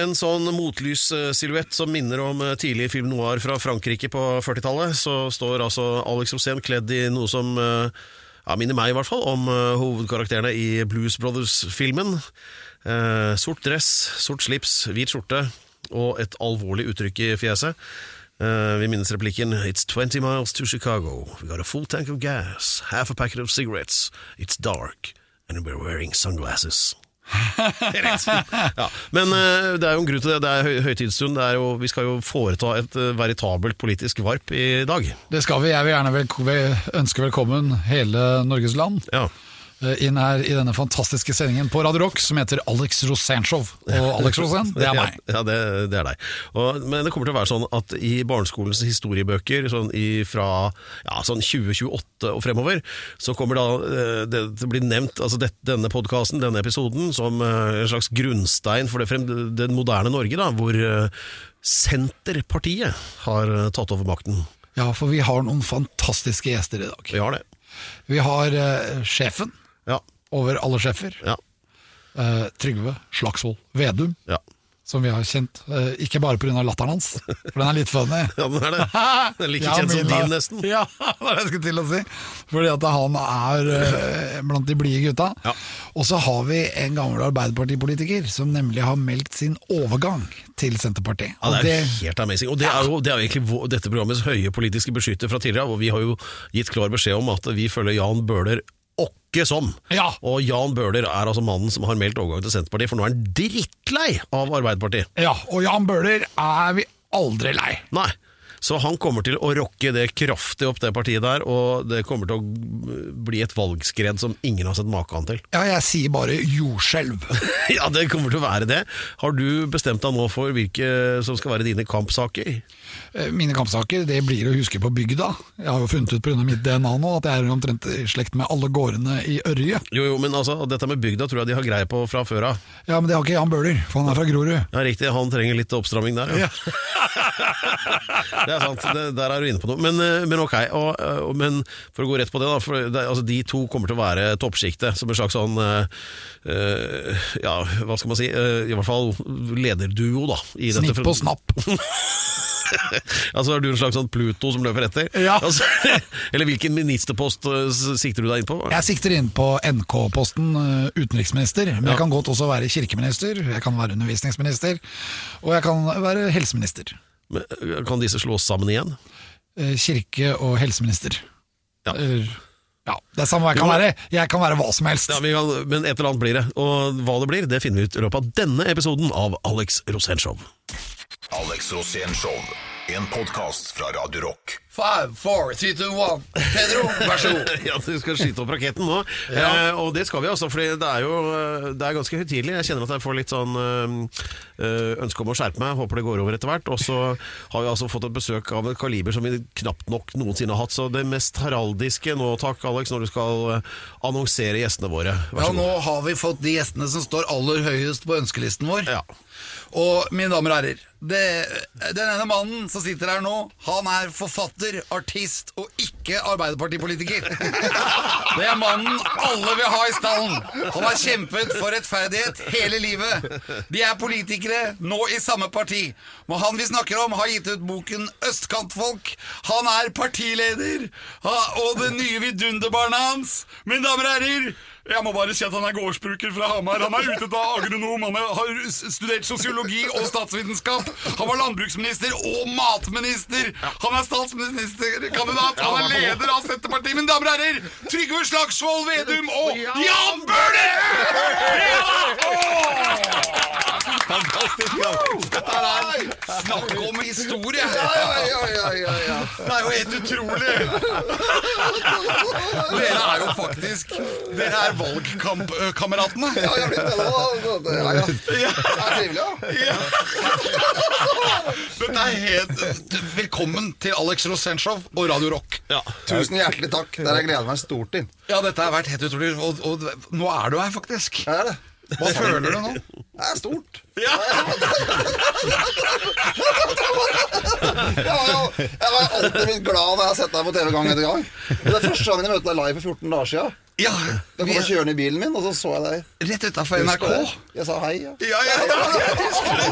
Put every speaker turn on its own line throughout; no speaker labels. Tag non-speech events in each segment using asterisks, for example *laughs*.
en sånn motlyssilhuett som minner om eh, tidlig film noir fra Frankrike på 40-tallet, så står altså Alex Rosén kledd i noe som eh, ja, minner meg i hvert fall om eh, hovedkarakterene i Blues Brothers-filmen. Eh, sort dress, sort slips, hvit skjorte og et alvorlig uttrykk i fjeset. Eh, vi minnes replikken It's 20 miles to Chicago. We got a full tank of gas, half a packet of cigarettes. It's dark, and we're wearing sunglasses. *laughs* Ja. Men uh, det er jo en grunn til det. Det er høy høytidsstund. Det er jo, vi skal jo foreta et uh, veritabelt politisk varp i dag.
Det skal vi. Jeg vil gjerne velko ønske velkommen hele Norges land
Ja.
Eh, inn her i denne fantastiske sendingen på Radio Rock som heter Alex Rosénshow. Og Alex Rosén, *laughs* det er meg.
Ja, det, det er deg. Og, men det kommer til å være sånn at i barneskolens historiebøker sånn i fra ja, sånn 2028 og fremover, så kommer da eh, det til å bli nevnt altså det, denne podkasten, denne episoden, som eh, en slags grunnstein for det, frem, det moderne Norge, da, hvor Senterpartiet har tatt over makten.
Ja, for vi har noen fantastiske gjester i dag.
Vi har det.
Vi har uh, sjefen
Ja.
over alle sjefer,
Ja.
eh, Trygve Slagsvold Vedum,
Ja.
som vi har kjent eh, ikke bare pga. latteren hans, for den er litt funny. *laughs*
ja, den er det. Den er like
Ja,
kjent som din, nesten.
Ja, *laughs* det var det jeg skulle til å si. Fordi at han er eh, blant de blide gutta.
Ja.
Og så har vi en gammel Arbeiderpartipolitiker som nemlig har meldt sin overgang til Senterpartiet.
Ja, det er helt amazing. Og det er jo, det er jo egentlig vår, dette programmets høye politiske beskytter fra tidligere, og vi har jo gitt klar beskjed om at vi følger Jan Bøhler åkke som.
Ja.
Og Jan Bøhler er altså mannen som har meldt overgang til Senterpartiet, for nå er han drittlei av Arbeiderpartiet.
ja, og Jan Bøhler er vi aldri lei.
Nei. Så han kommer til å rocke det kraftig opp det partiet der, og det kommer til å bli et valgskred som ingen har sett maken til.
Ja, jeg sier bare jordskjelv. *laughs*
Ja, det kommer til å være det. Har du bestemt deg nå for hvilke som skal være dine kampsaker?
Eh, Mine kampsaker det blir å huske på bygda. Jeg har jo funnet ut pga. mitt DNA nå at jeg er omtrent i slekt med alle gårdene i Ørje.
Jo, jo, men altså, dette med bygda tror jeg de har greie på fra før av.
Ja, men det har ikke Jan Bøhler, for han er fra Grorud.
Ja, riktig. Han trenger litt oppstramming der. Ja. *laughs* *laughs* det er sant. Det, der er du inne på noe. Men, eh, men ok. Og, eh, og, men for å gå rett på det, da. For det, altså, de to kommer til å være toppsjiktet. Som en slags sånn eh, Ja, hva skal man si? Eh, I hvert fall lederduo, da. I dette-
og snapp. *laughs*
altså Er du en slags sånn Pluto som løper etter?
Ja. *laughs*
Altså, eller hvilken ministerpost sikter du deg inn på?
Jeg sikter inn på NK-posten utenriksminister, men
Ja.
jeg kan godt også være kirkeminister, jeg kan være undervisningsminister, og jeg kan være helseminister.
Men, eh, Kan disse slås sammen igjen?
Eh, Kirke- og helseminister.
Ja.
Eller, ja, det er samme hva jeg kan være. Jeg kan være hva som helst.
Ja, vi kan, men et eller annet blir det. Og hva det blir, det finner vi ut i løpet av denne episoden av Alex Rosénshow.
Alex Rosén Show. En podkast fra Radio Rock.
Five, four, three, two, one. Pedro, vær så god. *laughs*
Ja, du skal skyte opp raketten nå.
Ja.
Eh, og det skal vi altså, for det er jo eh, det er ganske høytidelig. Jeg kjenner at jeg får litt sånn eh, eh, ønske om å skjerpe meg. Håper det går over etter hvert. Og så har vi altså fått et besøk av et kaliber som vi knapt nok noensinne har hatt. Så det mest heraldiske nå, takk Alex, når du skal annonsere gjestene våre. Vær
Ja,
så
nå har vi fått de gjestene som står aller høyest på ønskelisten vår.
Ja.
Og mine damer og herrer, det, den ene mannen som sitter her nå, han er forfatter, artist og ikke Arbeiderpartipolitiker. *laughs* Det er mannen alle vil ha i stallen. Han har kjempet for rettferdighet hele livet. De er politikere, nå i samme parti. Men han vi snakker om, har gitt ut boken Østkantfolk. Han er partileder, og det nye vidunderbarnet hans. Mine damer og herrer, jeg må bare si at han er gårdsbruker fra Hamar. Han er utdannet agronom, han har studert sosiologi og statsvitenskap. Han var landbruksminister og matminister. Han er statsministerkandidat. Han er leder av Senterpartiet. Mine damer og herrer, Trygve Slagsvold Vedum og Jan Bøhler!
Fantastisk! Ja.
Dette er snakk om historie! Det er jo helt utrolig! Dere er jo faktisk Dere er valgkampkameratene.
Ja, jeg blir blitt. Det nå. det er trivelig, ja.
Dette er helt Velkommen til Alex Rosénshow og Radio Rock.
Tusen hjertelig takk. Det har jeg gleder meg stort til.
Ja, dette har vært helt utrolig, og, og nå er du her, faktisk.
Det er det.
Hva føler du nå?
Det er stort.
Ja.
Jeg har, jo, jeg var alltid blitt glad når jeg har sett deg på TV gang etter gang. Men det er første gangen jeg møtte deg live for 14 dager siden.
ja
Da kom jeg kjørende i bilen min, og så så jeg deg.
rett utafor NRK.
Jeg sa hei. Ja.
Ja, ja, ja, *laughs* jeg husker det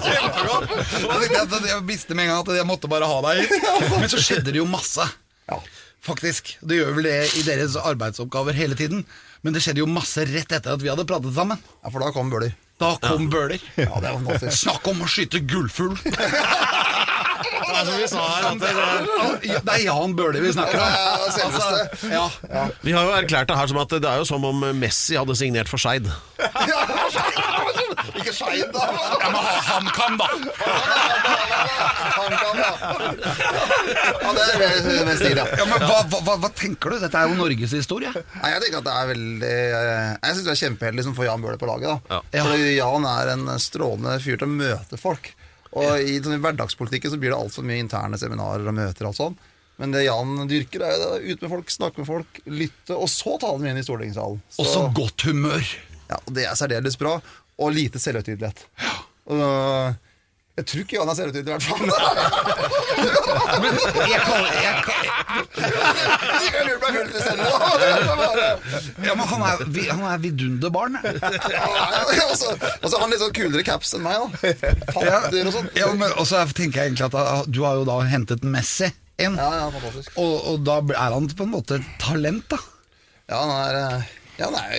jeg Jeg visste med en gang at jeg måtte bare ha deg hit. *laughs* Men så skjedde det jo masse.
Ja.
Faktisk. Det gjør vel det i deres arbeidsoppgaver hele tiden. Men det skjedde jo masse rett etter at vi hadde pratet sammen.
Ja, for da kom Bøhler.
Da kom Bøhler.
Ja, det var fantastisk.
Snakk om å skyte gullfugl! *laughs*
Det er som vi sa her, at det,
Det er Jan Bøhler vi snakker om.
Ja, ja, selveste.
ja.
vi har jo erklært det her som at det er jo som om Messi hadde signert for Skeid.
Ikke Skeid, da!
Ja, men ha- han kan, da!
Han kan, da. Ja, det er mer- mer stil, ja.
Ja, men hva, hva, hva, tenker du? Dette er jo norgeshistorie.
Nei, jeg tenker at det er veldig Jeg syns det er kjempeheldig som får Jan Bøhler på laget. da
Ja.
Fordi Jan er en strålende fyr til å møte folk. Og i sånn, i hverdagspolitikken så blir det altfor mye interne seminarer og møter. og alt sånn Men det Jan dyrker, er jo det, ut med folk, snakke med folk, lytte, og så ta dem inn i stortingssalen. Så-
Og så godt humør.
Ja, og Det er særdeles bra, og lite selvhøytidelighet. Jeg tror ikke Jan er selvhøytidelig, i hvert fall. *laughs*
Jeg kaller, jeg,
selv *laughs*
ja, men han er, vi- han er vidunderbarn.
Og så har han litt sånn kulere caps enn meg, da. Fatter og sånn.
Ja, men, og så tenker jeg egentlig at ah, du har jo da hentet Messi inn.
Ja, ja, fantastisk.
Og, og da er han på en måte et talent, da.
Ja, han er eh, Ja, han er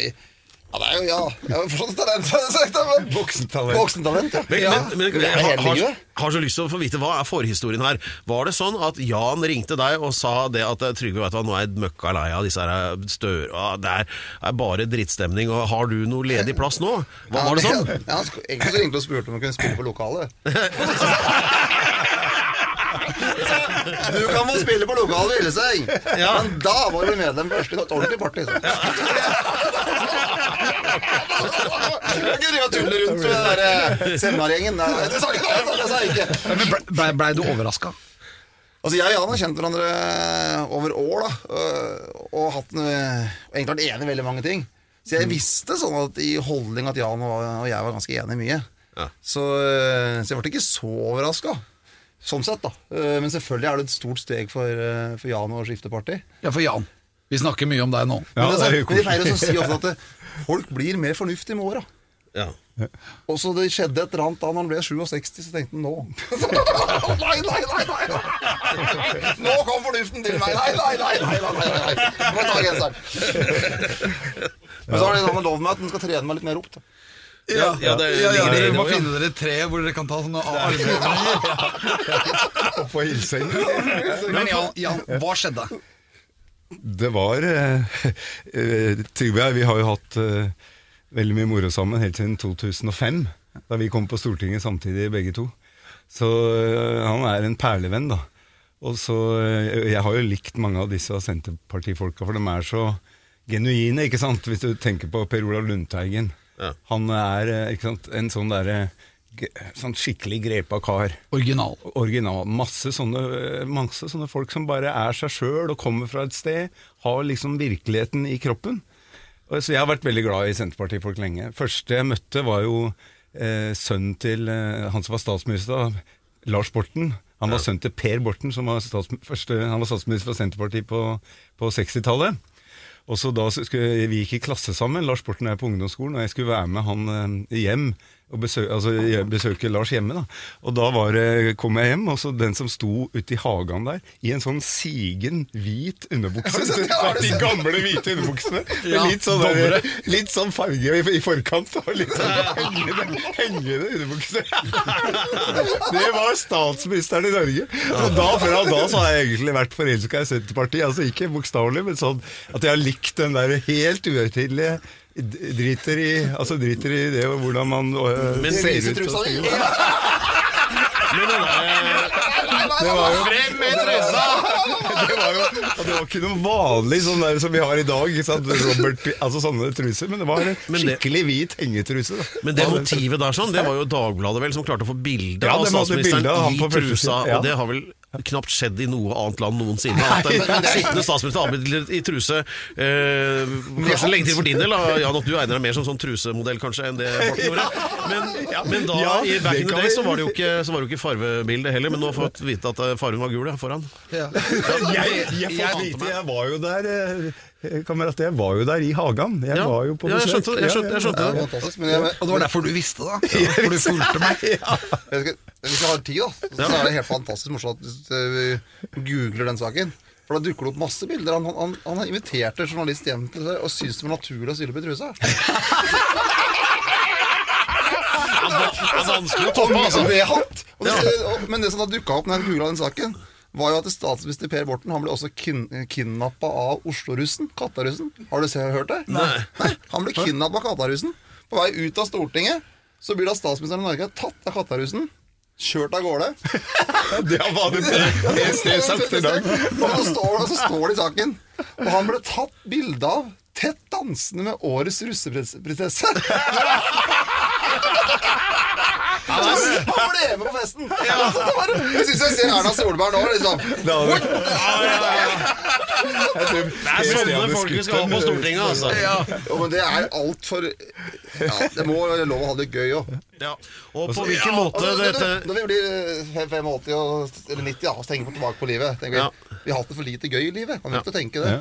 jo det er jo, ja, jeg har forstått talent, har jeg sagt, men
Voksentalent.
Voksentalent, ja.
Men,
ja.
men, men jeg har, har, har så lyst til å få vite hva er forhistorien her. Var det sånn at Jan ringte deg og sa det at eh, Trygve, vet du hva, nå er jeg møkka lei av disse her stør... ah, Det er, bare drittstemning, og har du noe ledig plass nå? Hva, var det sånn?
Ja, han egentlig så ringte og spurte om han kunne spille på lokalet. *laughs* Du kan få spille på lokalet i Ja. men da var du medlem først i et ordentlig party. Så. Du drive og tulle rundt med den der eh, seminargjengen. Nei, det sa ikke det, det sa jeg ikke.
Men Blei ble, ble du overraska?
Altså Jeg og Jan har kjent hverandre over år da øh, og hatt en, egentlig vært enige i veldig mange ting. Så jeg visste sånn at i holdning at Jan og og jeg var ganske enige i mye.
Ja.
Så, så jeg ble ikke så overraska. Sånn sett, da. Men selvfølgelig er det et stort steg for, for Jan å skifte parti.
Ja, for Jan. Vi snakker mye om deg nå.
Ja,
men,
det er jo
men de pleier også å si ofte at folk blir mer fornuftige med åra.
Ja.
Og så det skjedde et eller annet da når han ble 67, så tenkte han nå *laughs* Nei, nei, nei! nei Nå kom fornuften til meg! Nei, nei, nei! nei, nei, nei, nei. Må ta genseren. Men så har de sånn lov med at den skal trene meg litt mer opp. Da.
Ja, ja, det
Ja, ja, dere må finne dere et tre hvor dere kan ta sånne armhevinger. *laughs*
På hilsing.
Men Jan, Jan, hva skjedde?
Det var eh, *laughs* eh, Trygve vi har jo hatt eh, veldig mye moro sammen helt siden 2005, da vi kom på Stortinget samtidig begge to. Så han er en perlevenn, da. Og så, Jeg har jo likt mange av disse Senterpartifolka, for de er så genuine, ikke sant? Hvis du tenker på Per Olav Lundteigen.
Ja.
Han er ikke sant, en sånn derre sånn skikkelig grepa kar
Original.
original. Masse sånne, masse sånne folk som bare er seg sjøl og kommer fra et sted. Har liksom virkeligheten i kroppen. Og Så jeg har vært veldig glad i Senterpartifolk lenge. Første jeg møtte, var jo eh, sønnen til eh, han som var statsminister, da, Lars Borten. Han var sønnen til Per Borten, som var, stats, første, han var statsminister for Senterpartiet på, på 60-tallet. Og så da skulle, Vi gikk i klasse sammen, Lars Borten er på ungdomsskolen, og jeg skulle være med han eh, hjem og besøke, altså, besøke Lars hjemme. da. Og da var det, kom jeg hjem, og så den som sto ute i hagen der, i en sånn sigen hvit underbukse. *laughs* De gamle hvite underbuksene. *laughs*
Ja,
litt, sånn der, litt sånn farge i, i forkant. Og litt sånn hengende, hengende underbukse. *laughs* Det var statsministeren i Norge. Og da, fra da så har jeg egentlig vært forelska i Senterpartiet. Altså ikke bokstavelig, men sånn at jeg har likt den der helt uhøytidelige Driter i, altså driter i det hvordan man øh,
Men
ser ut.
trusa
og Ja.
Men den der,
Det var jo
Frem med trusa!
det var jo det var ikke noe vanlig sånn der som vi har i dag. Ikke sant? Robert, altså sånne truser, Men det var en skikkelig hvit hengetruse. Da.
Men det motivet der sånn, det var jo Dagbladet vel som klarte å få bilde
Ja,
av statsministeren i
på
trusa,
ja.
og det har vel knapt skjedd i noe annet land noensinne. At en *laughs* sittende statsminister har i truse eh, Kanskje lenge til for din del, Jan, at du egner deg mer som sånn trusemodell kanskje enn det Morten gjorde. Men, men da,
Ja,
i back in the day, så var det jo ikke, så var det jo ikke farvebildet heller, men nå har vi fått vite at eh, fargen var gul ja, foran.
Jeg, jeg,
jeg-
får vite, jeg var jo der Eh, Kamerat, jeg var jo der i hagen. Jeg
Ja.
var jo på
Ja, jeg skjønte det, jeg skjønte- jeg skjønte
ja,
det.
Men jeg,
Og det var derfor du visste det, Ja, For du fulgte meg. *laughs*
hvis jeg har tid, da, så er det helt fantastisk morsomt at du googler den saken. For da dukker det opp masse bilder. Han, han, han inviterte journalist hjem til seg og syntes det var naturlig å stille opp i trusa.
Det er vanskelig å toppe, altså.
med hatt! Og det, og, men det som da dukka opp når jeg googla den saken, var jo at statsminister Per Borten Han ble også kin kidnappa av Oslo-russen. Kattarussen. Har du hørt det? Nei. Han ble kidnappa av Kattarussen. På vei ut av Stortinget så blir da statsministeren i Norge tatt av Kattarussen. Kjørt av gårde. *laughs*
Det var det PST sagt i dag.
Og så står, så står det i saken. Og han ble tatt bilde av tett dansende med årets russeprinsesse. *laughs* Han ble med på festen! Jeg syns jeg ser Erna Solberg nå. Liksom.
Hadde-
Det er sånne folk vi skal ha på Stortinget, altså.
Jo, men det er altfor ja, Det må være lov å ha det gøy òg.
Ja. Og på hvilken måte dette
Når vi blir eh, 85 og, eller 90, ja, så tenker vi tilbake på livet. Tenker vi,
Ja.
vi har hatt det for lite gøy i livet. Man vi ikke tenke det?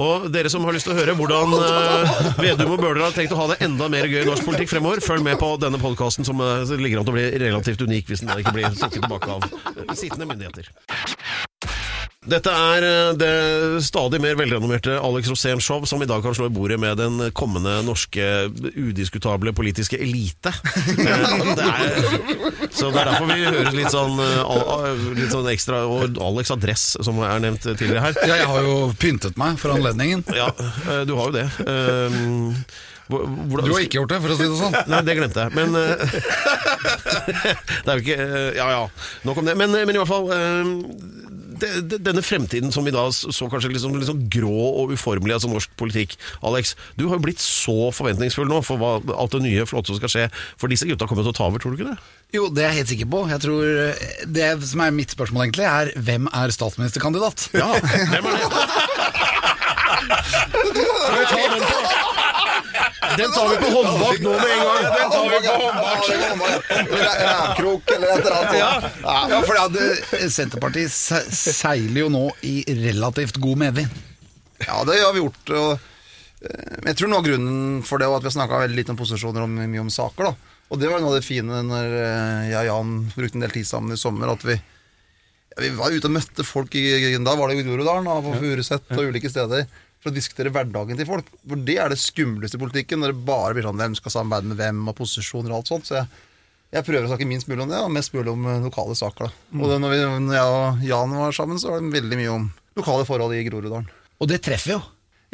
Og dere som har lyst til å høre hvordan uh, Vedum og Bøhler har tenkt å ha det enda mer gøy i norsk politikk fremover, følg med på denne podkasten som uh, ligger an til å bli relativt unik hvis den ikke blir trukket tilbake av eh, sittende myndigheter. Dette er eh, det stadig mer velrenommerte Alex Rosén Show, som i dag kan slå i bordet med den kommende norske udiskutable politiske elite. *laughs* Eh, Det er, så det er derfor vi høres litt sånn, eh, litt sånn ekstra Og Alex har dress, som er nevnt tidligere her.
Ja, jeg har jo pyntet meg for anledningen.
Ja, du har jo det. Um, hvordan-
Du har ikke gjort det, for å si det sånn.
Nei, det glemte jeg. Men uh, *laughs* Det er jo ikke uh, Ja ja, nok om det. Men, men i hvert fall det, Denne fremtiden som vi da så kanskje liksom, liksom grå og uformelig, altså norsk politikk. Alex, du har jo blitt så forventningsfull nå for hva, alt det nye flotte som skal skje. For disse gutta kommer til å ta over, tror du ikke det?
Jo, det er jeg helt sikker på. Jeg tror eh, Det som er mitt spørsmål, egentlig, er hvem er statsministerkandidat?
Ja, hvem er det? *laughs* Skal vi ta den på? Den tar vi på håndbak nå med en gang. Den tar vi på håndbak.
Rævkrok eller et eller annet.
Ja, for det, Senterpartiet se- seiler jo nå i relativt god medvind.
Ja, det har vi gjort. Og, eh, jeg tror noe av grunnen for det var at vi snakka veldig lite om posisjoner og mye om saker. da. Og det var noe av det fine når eh, jeg og Jan brukte en del tid sammen i sommer. At vi, ja, vi var ute og møtte folk i Da var det i Groruddalen, da, på Furuset og ulike steder. For å diskutere hverdagen til folk. For det er det skumleste i politikken. Når det bare blir sånn hvem skal samarbeide med hvem, og posisjoner og alt sånt. Så jeg, jeg prøver å snakke minst mulig om det, og mest mulig om eh, lokale saker. da. Og det, når, vi, når jeg og Jan var sammen, så var det veldig mye om lokale forhold i Groruddalen.
Og det treffer jo.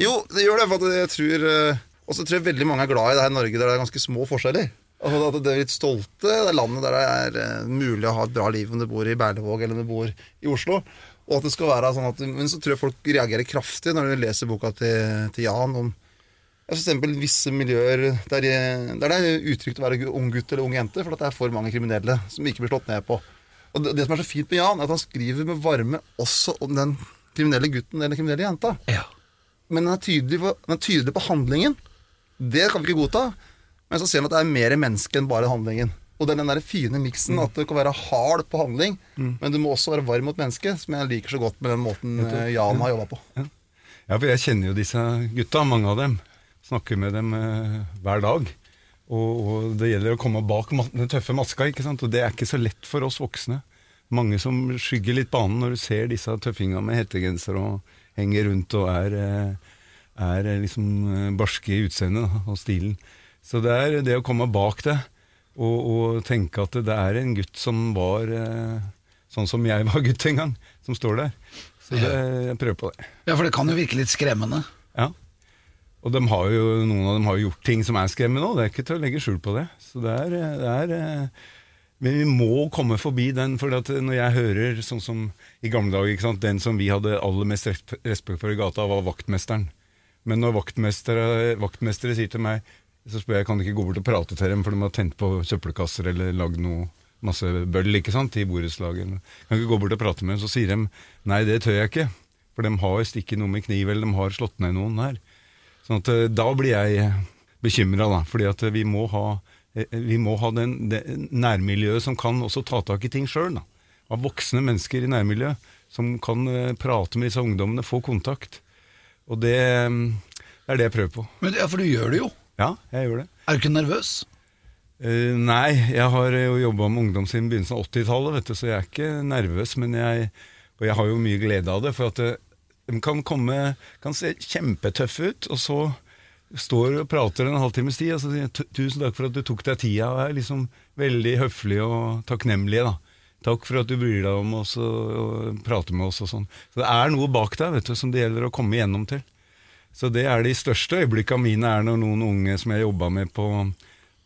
Jo, det gjør det, for jeg tror eh, Og så tror jeg veldig mange er glad i det her Norge der det er ganske små forskjeller. Altså at Det er litt stolte, det er landet der det er eh, mulig å ha et bra liv om du bor i Berlevåg eller om du bor i Oslo. Og at det skal være sånn at Men så tror jeg folk reagerer kraftig når de leser boka til, til Jan om F.eks. visse miljøer der, der det er utrygt å være ung gutt eller ung jente, for at det er for mange kriminelle som ikke blir slått ned på. Og det, det som er så fint med Jan, er at han skriver med varme også om den kriminelle gutten eller den kriminelle jenta
Ja.
men den er tydelig på, han er tydelig på handlingen. Det kan vi ikke godta. Men så ser han at det er mer menneske enn bare handlingen. Og det er den der fine miksen at du kan være hard på handling, men du må også være varm mot mennesket, som jeg liker så godt med den måten eh, Jan har jobba på.
Ja, for jeg kjenner jo disse gutta, mange av dem. Snakker med dem eh, hver dag. Og, og det gjelder å komme bak den tøffe maska, ikke sant? og det er ikke så lett for oss voksne. Mange som skygger litt banen når du ser disse tøffingene med hettegenser og henger rundt og er, eh, er eh, liksom barske i utseendet og stilen. Så det er det å komme bak det og, og tenke at det er en gutt som var eh, sånn som jeg var gutt en gang, som står der. Så det, jeg prøver på det.
ja, for det kan jo virke litt skremmende.
Ja. Og de har jo, noen av dem har jo gjort ting som er skremmende òg, det er ikke til å legge skjul på det. Så det er, det er eh, Men vi må komme forbi den, for at når jeg hører sånn som i gamle dager Den som vi hadde aller mest respekt for i gata, var vaktmesteren. Men når vaktmestere, vaktmestere sier til meg Så spør jeg kan du ikke gå bort og prate til dem, for de har tent på søppelkasser eller lagd noe masse bøll ikke sant, i borettslaget. Kan ikke gå bort og prate med dem. Så sier de nei, det tør jeg ikke. For de har stikket noe med kniv, eller de har slått ned noen her. Sånn at eh, Da blir jeg bekymra, da. Fordi at eh, vi må ha, eh, vi må ha den, det nærmiljøet som kan også ta tak i ting sjøl. Av voksne mennesker i nærmiljøet som kan eh, prate med disse ungdommene, få kontakt. Og det, mm, det er det jeg prøver på.
Men, ja, For du gjør det jo.
Ja, jeg gjør det.
Er du ikke nervøs?
Uh, nei, jeg har jo jobba med ungdom siden begynnelsen av 80-tallet, så jeg er ikke nervøs. Men jeg, og jeg har jo mye glede av det, for at det, de kan komme kan se kjempetøffe ut, og så står og prater en halvtimes tid, og så sier jeg tusen takk for at du tok deg tida, og er liksom veldig høflig og takknemlig, da. Takk for at du bryr deg om oss og, og prater med oss og sånn. Så det er noe bak deg, vet du, som det gjelder å komme igjennom til. Så det er de største øyeblikkene mine er når noen unge som jeg jobba med på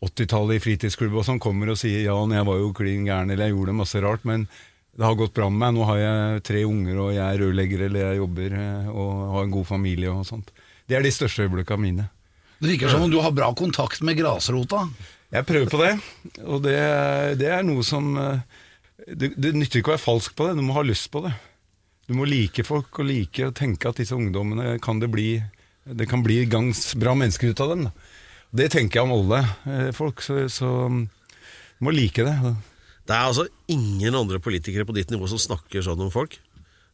80-tallet i fritidsklubb og sånn, kommer og sier ja, jeg var jo klin gæren, eller jeg gjorde masse rart, men det har gått bra med meg. Nå har jeg tre unger, og jeg er rørlegger, eller jeg jobber eh, og har en god familie og sånt. Det er de største øyeblikkene mine.
Det virker som om du har bra kontakt med grasrota.
Jeg prøver på det, og det, det er noe som eh, det, det nytter ikke å være falsk på det, du må ha lyst på det. Du må like folk og like og tenke at disse ungdommene kan det bli Det kan bli gangs bra mennesker ut av dem. Det tenker jeg om alle eh, folk, så, så mm, du må like det.
Det er altså ingen andre politikere på ditt nivå som snakker sånn om folk.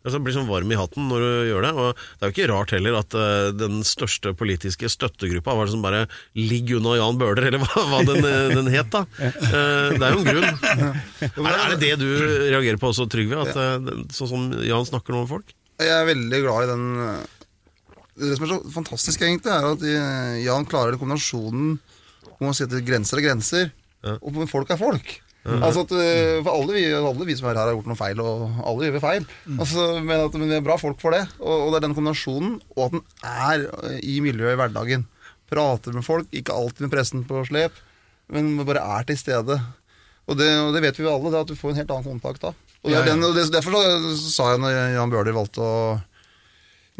Altså, blir sånn varm i hatten når du gjør det. Og det er jo ikke rart heller at uh, den største politiske støttegruppa var det som bare 'ligg unna Jan Bøhler', eller hva, hva den, eh, den het, da. Uh, det er jo en grunn. *laughs* Er, er det det du reagerer på også, Trygve? At, uh, Sånn som Jan snakker nå om folk?
Jeg er veldig glad i den Det som er så fantastisk, egentlig, er at eh, Jan klarer den kombinasjonen hvor man at grenser er grenser, og men folk er folk. Altså at, eh, for alle vi, alle vi som er her, har gjort noe feil, og alle gjør vi feil. Altså, men, at, men vi er bra folk for det. Og, og det er den kombinasjonen, og at den er eh, i miljøet i hverdagen. Prater med folk, ikke alltid med pressen på slep, men bare er til stede. Og det, og det vet vi jo alle, det at du får en helt annen kontakt da. Og, det er den, og det, Derfor så, sa jeg når Jan Bøhler valgte å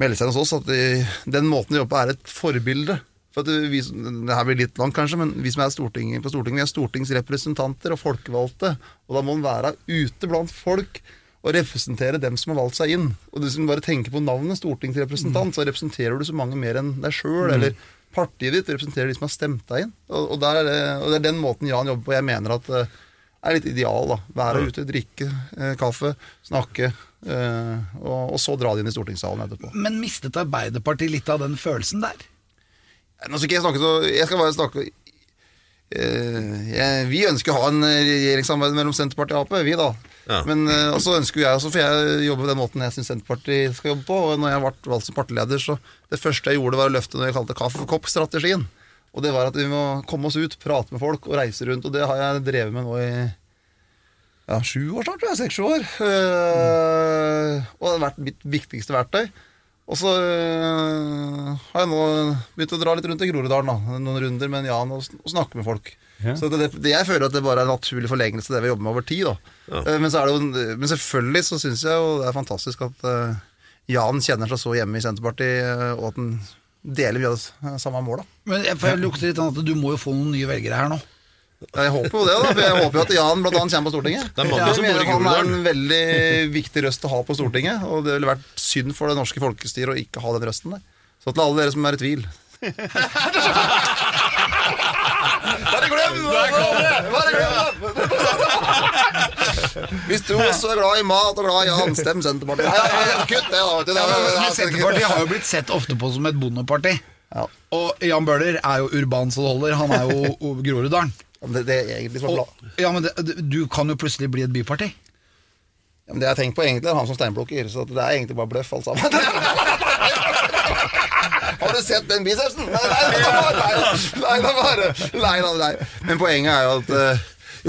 melde seg hos oss, at de, den måten de jobber på er et forbilde. For at vi, det her blir litt langt kanskje, men vi som er storting, på Stortinget, vi er stortingsrepresentanter og folkevalgte. Og da må man være ute blant folk og representere dem som har valgt seg inn. Og hvis du bare tenker på navnet stortingsrepresentant, så representerer du så mange mer enn deg sjøl. Eller partiet ditt representerer de som har stemt deg inn. Og, og, der, er det- og det er den måten Jan jobber på. Jeg mener at det er litt ideal. da Være ute, drikke eh, kaffe, snakke. Eh, og, og så dra det inn i stortingssalen etterpå.
Men mistet Arbeiderpartiet litt av den følelsen der?
Nå skal ikke jeg snakke så Jeg skal bare snakke eh, jeg, Vi ønsker å ha en regjeringssamarbeid mellom Senterpartiet og Ap, vi da.
Ja.
Men Og så ønsker jeg også, for jeg jobber på den måten jeg syns Senterpartiet skal jobbe på. Og når jeg ble valgt som partileder, så det første jeg gjorde, var å løfte når jeg kalte kaffe for kopp-strategien. Og det var at vi må komme oss ut, prate med folk og reise rundt. Og det har jeg drevet med nå i ja, sju år snart, tror jeg. Seks-sju år. Eh, og det har vært mitt viktigste verktøy. Og så uh, har jeg nå begynt å dra litt rundt i Groruddalen, da. Noen runder med Jan og, og snakke med folk.
Ja.
Så det, det, jeg føler at det bare er en naturlig forlengelse av det vi jobber med over tid. Da. Uh, men, så er det jo, men selvfølgelig så syns jeg jo det er fantastisk at Jan kjenner seg så hjemme i Senterpartiet, og at han deler vi det samme målet.
Men jeg, for jeg lukter litt an at du må jo få noen nye velgere her nå.
Jeg håper jo det, da. For jeg håper jo at Jan blant annet kommer på Stortinget.
Det er mange som bor i
Han er en veldig viktig røst å ha på Stortinget, og det ville vært synd for det norske folkestyret å ikke ha den røsten der. Så til alle dere som er i tvil *laughs* Bare glem det! Bare glem det! *laughs* Hvis du også er glad i mat og glad i Jan, stem Senterpartiet. Kutt det, da. Det
Men Senterpartiet har jo blitt sett ofte på som et bondeparti.
Ja.
Og Jan Bøhler er jo urban så det holder. Han er jo *laughs* Groruddalen.
Det, det er egentlig som er
Og, ja, men det, du kan jo plutselig bli et byparti.
Ja, men det jeg har tenkt på egentlig er han som steinblokker, så det er egentlig bare bløff alt sammen. *laughs* Har du sett den bicepsen? Nei, nei, nei, nei, nei, nei, nei, nei. Men poenget er jo at eh,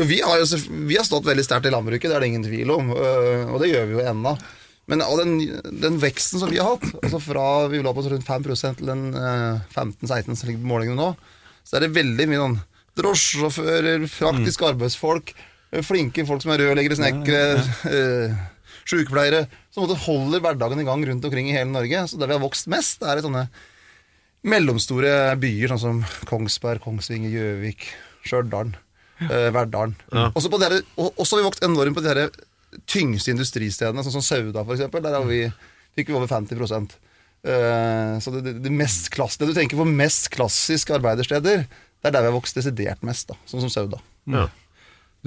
vi, har jo, vi har stått veldig sterkt i landbruket, det er det ingen tvil om. eh, og det gjør vi jo ennå. Men av den, den veksten som vi har hatt, altså fra vi la på rundt 5 til den eh, 15-16 som ligger på målingene nå, så er det veldig mye sånn drosjesjåfører, praktiske arbeidsfolk, eh, flinke folk som er rørleggere, snekkere, eh, sykepleiere, som holder hverdagen i gang rundt omkring i hele Norge. Så der vi har vokst mest, det er i sånne mellomstore byer, sånn som Kongsberg, Kongsvinger, Gjøvik, Stjørdal, eh, Verdalen. Også, på dere, og, også har vi vokst enormt på de her tyngste industristedene, sånn som Sauda eksempel. Der har vi, fikk vi over 50 eh, Så det, det, det, mest klass, det du tenker på mest klassiske arbeidersteder, det er der vi har vokst desidert mest, da, sånn som Sauda.
Ja.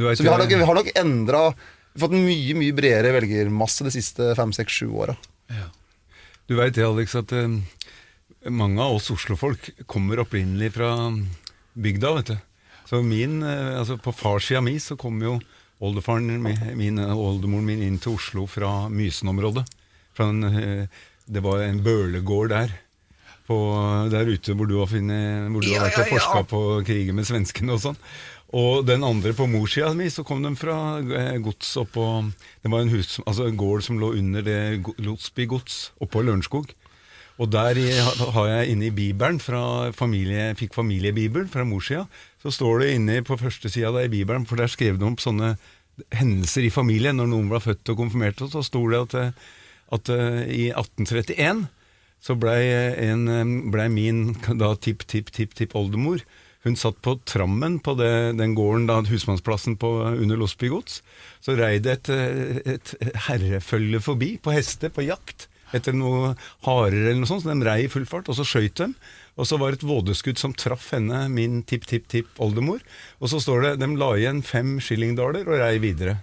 Så vi har nok, vi har nok endra Fått en mye mye bredere velgermasse de siste fem, seks, sju åra.
Du veit det, Alex, at eh, mange av oss Oslo-folk kommer opprinnelig fra bygda, vet du. Så min, eh, altså på farssida mi så kom jo oldefaren min, og oldemoren min inn til Oslo fra Mysen-området. Eh, Det var en bølegård der. På, der ute hvor du har, funnet, hvor du
Ja,
har vært og
ja, ja.
forska på krigen med svenskene og sånn. Og den andre på morssida mi, så kom de fra eh, gods oppå Det var en, hus, altså en gård som lå under det Lotsby gods oppå Lørenskog. Og der har jeg inne i Bibelen, fra familie, fikk familiebibelen fra morssida, så står det inne på første sida i Bibelen, for der skrev de opp sånne hendelser i familien når noen ble født og konfirmert, så sto det at, at eh, i 1831 så blei eh, min da tipp-tipp-tipp-tipp-oldemor Hun satt på trammen på det, den gården, da, husmannsplassen på, under Losby gods. Så rei det et, et herrefølge forbi, på hester, på jakt, etter noe harer eller noe sånt. Så de rei i full fart, og så skøyt de. Og så var det et vådeskudd som traff henne, min tipp-tipp-tipp-oldemor. Og så står det de la igjen fem skillingdaler og rei videre.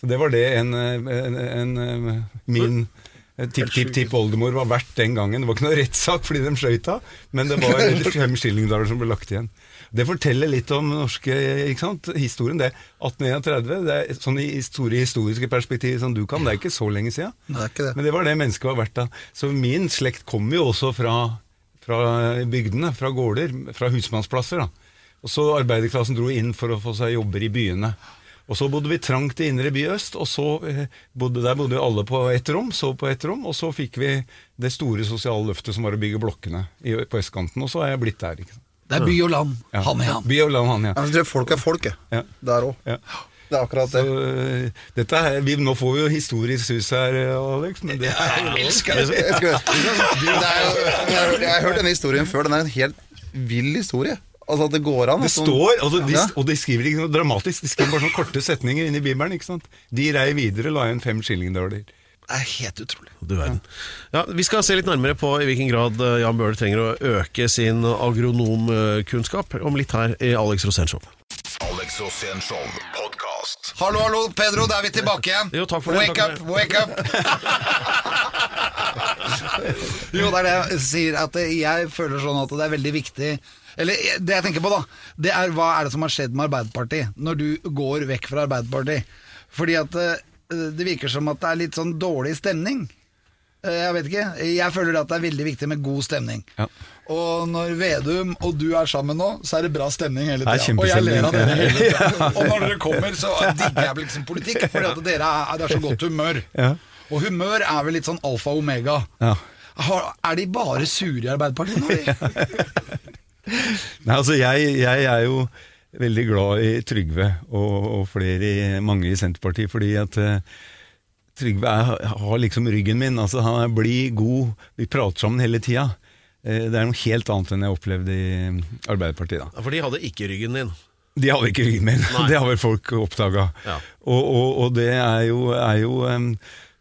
Så det var det en, en, en, min tipp-tipp-tipp-oldemor var verdt den gangen. Det var ikke noe rettssak fordi de skøyt av, men det var *laughs* fem skillingdaler som ble lagt igjen. Det forteller litt om norske ikke sant? historien. det 1831, det er sånn i store historiske perspektiv som du kan, det er ikke så lenge siden.
Det.
Men det var det mennesket var verdt da. Så min slekt kommer jo også fra, fra bygdene, fra gårder, fra husmannsplasser. da. Og så arbeiderklassen dro inn for å få seg jobber i byene. Og så bodde vi trangt i indre by øst, og så eh, bodde, der bodde alle på ett rom, så på ett rom, og så fikk vi det store sosiale løftet som var å bygge blokkene i, på østkanten, og så er jeg blitt der. ikke sant?
Det er by og land,
Ja.
han i han.
By og land, han, ja.
Tror folk er folk, jeg.
Ja.
Der òg.
ja.
Det er akkurat det.
Så, dette er, vi, nå får vi jo historisk hus her, eh, Alex, men det er jo
Jeg elsker det. Jeg, skal- det er jo, jeg, har, hørt denne historien før. Den er en helt vill historie. Altså at det går an.
Det
sånn-
står, altså de,
Ja.
og de skriver ikke noe dramatisk, de skriver bare sånne korte setninger inn i Bibelen. ikke sant? De rei videre, la igjen fem skillingdøler.
Det er helt utrolig.
Du verden. Ja, vi skal se litt nærmere på i hvilken grad eh, Jan Bøhler trenger å øke sin agronomkunnskap om litt her i Alex Rosénshow.
Alex Rosén Show podkast.
Hallo, hallo, Pedro, da er vi tilbake igjen.
Jo, takk for det,
Wake up, wake up. *laughs* jo, det er det jeg sier, at jeg føler sånn at det er veldig viktig Eller det jeg tenker på, da, det er hva er det som har skjedd med Arbeiderpartiet når du går vekk fra Arbeiderpartiet? Fordi at eh, det virker som at det er litt sånn dårlig stemning. Eh, Jeg vet ikke. Jeg føler at det er veldig viktig med god stemning.
Ja.
Og når Vedum og du er sammen nå, så er det bra stemning hele tida. Og jeg ler av dere hele *laughs* tida. Og når dere kommer, så digger jeg liksom politikk, fordi at dere er, det er så godt humør.
Ja.
Og humør er vel litt sånn alfa og omega.
Ja.
Er de bare sure i Arbeiderpartiet nå? *laughs*
Nei, altså jeg, jeg er jo veldig glad i Trygve og, og flere, mange i Senterpartiet, fordi at eh, Trygve har liksom ryggen min. altså Han er blid, god, vi prater sammen hele tida. Eh, det er noe helt annet enn jeg opplevde i Arbeiderpartiet. da.
Ja, For de hadde ikke ryggen din.
De hadde ikke ryggen min,
Nei. *laughs*
det har vel folk oppdaga.
Ja.
Og, og, og det er jo, er jo um,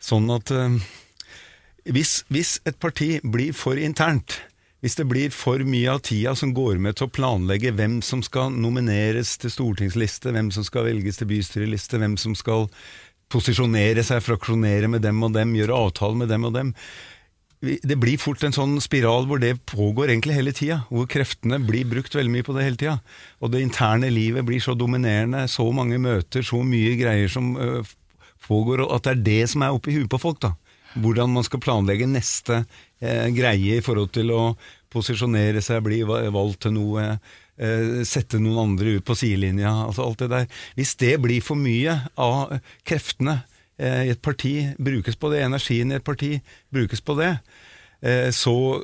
sånn at um, hvis, hvis et parti blir for internt, hvis det blir for mye av tida som går med til å planlegge hvem som skal nomineres til stortingsliste, hvem som skal velges til bystyreliste, hvem som skal posisjonere seg, fraksjonere med dem og dem, gjøre avtale med dem og dem, det blir fort en sånn spiral hvor det pågår egentlig hele tida. Hvor kreftene blir brukt veldig mye på det hele tida. Og det interne livet blir så dominerende. Så mange møter, så mye greier som øh, pågår. Og at det er det som er oppi huet på folk. da. Hvordan man skal planlegge neste eh, greie i forhold til å posisjonere seg, bli valgt til noe. eh, Sette noen andre ut på sidelinja. altså alt det der. Hvis det blir for mye av kreftene eh, i et parti brukes på det, energien i et parti brukes på det, eh, så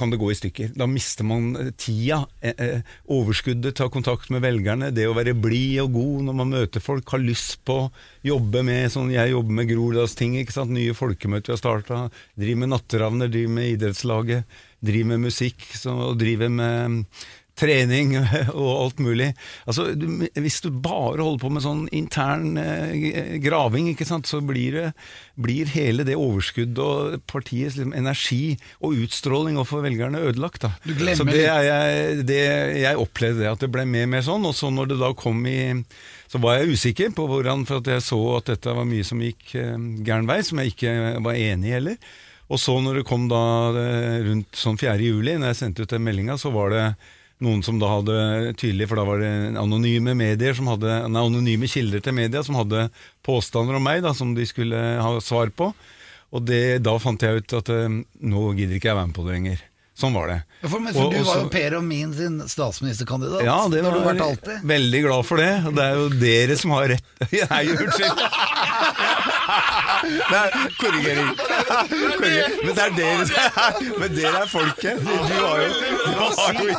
kan det gå i stykker. Da mister man eh, tida, eh, eh, overskuddet, ta kontakt med velgerne, det å være blid og god når man møter folk, har lyst på å jobbe med sånn Jeg jobber med Groruddalsting, ikke sant, nye folkemøter vi har starta, driver med Natteravner, driver med idrettslaget, driver med musikk, så driver med trening og alt mulig. Altså, du, hvis du bare holder på med sånn intern eh, graving, sant, så blir, det, blir hele det overskuddet og partiets liksom, energi og utstråling overfor velgerne ødelagt.
Du
så det jeg, det, jeg opplevde det, at det ble mer og mer sånn. Og så når det da kom i så var jeg usikker på hvordan, for jeg så at dette var mye som gikk eh, gæren vei, som jeg ikke var enig i heller. Og så når det kom da eh, rundt sånn 4. juli, når jeg sendte ut den meldinga, så var det noen som da hadde tydelig, for da var det anonyme medier som hadde, nei, anonyme kilder til media som hadde påstander om meg da, som de skulle ha svar på. Og det, da fant jeg ut at eh, nå gidder ikke jeg være med på det lenger. Sånn var det.
Ja, For, men, for
Og-
du var jo Per og min sin statsministerkandidat.
ja, det
har
var
du vært alltid.
veldig glad for det. Det er jo dere som har rett *laughs* Nei, unnskyld. *laughs* Nei, korrigering. Men det er dere Men dere er folket. Du, har jo, du, har jo,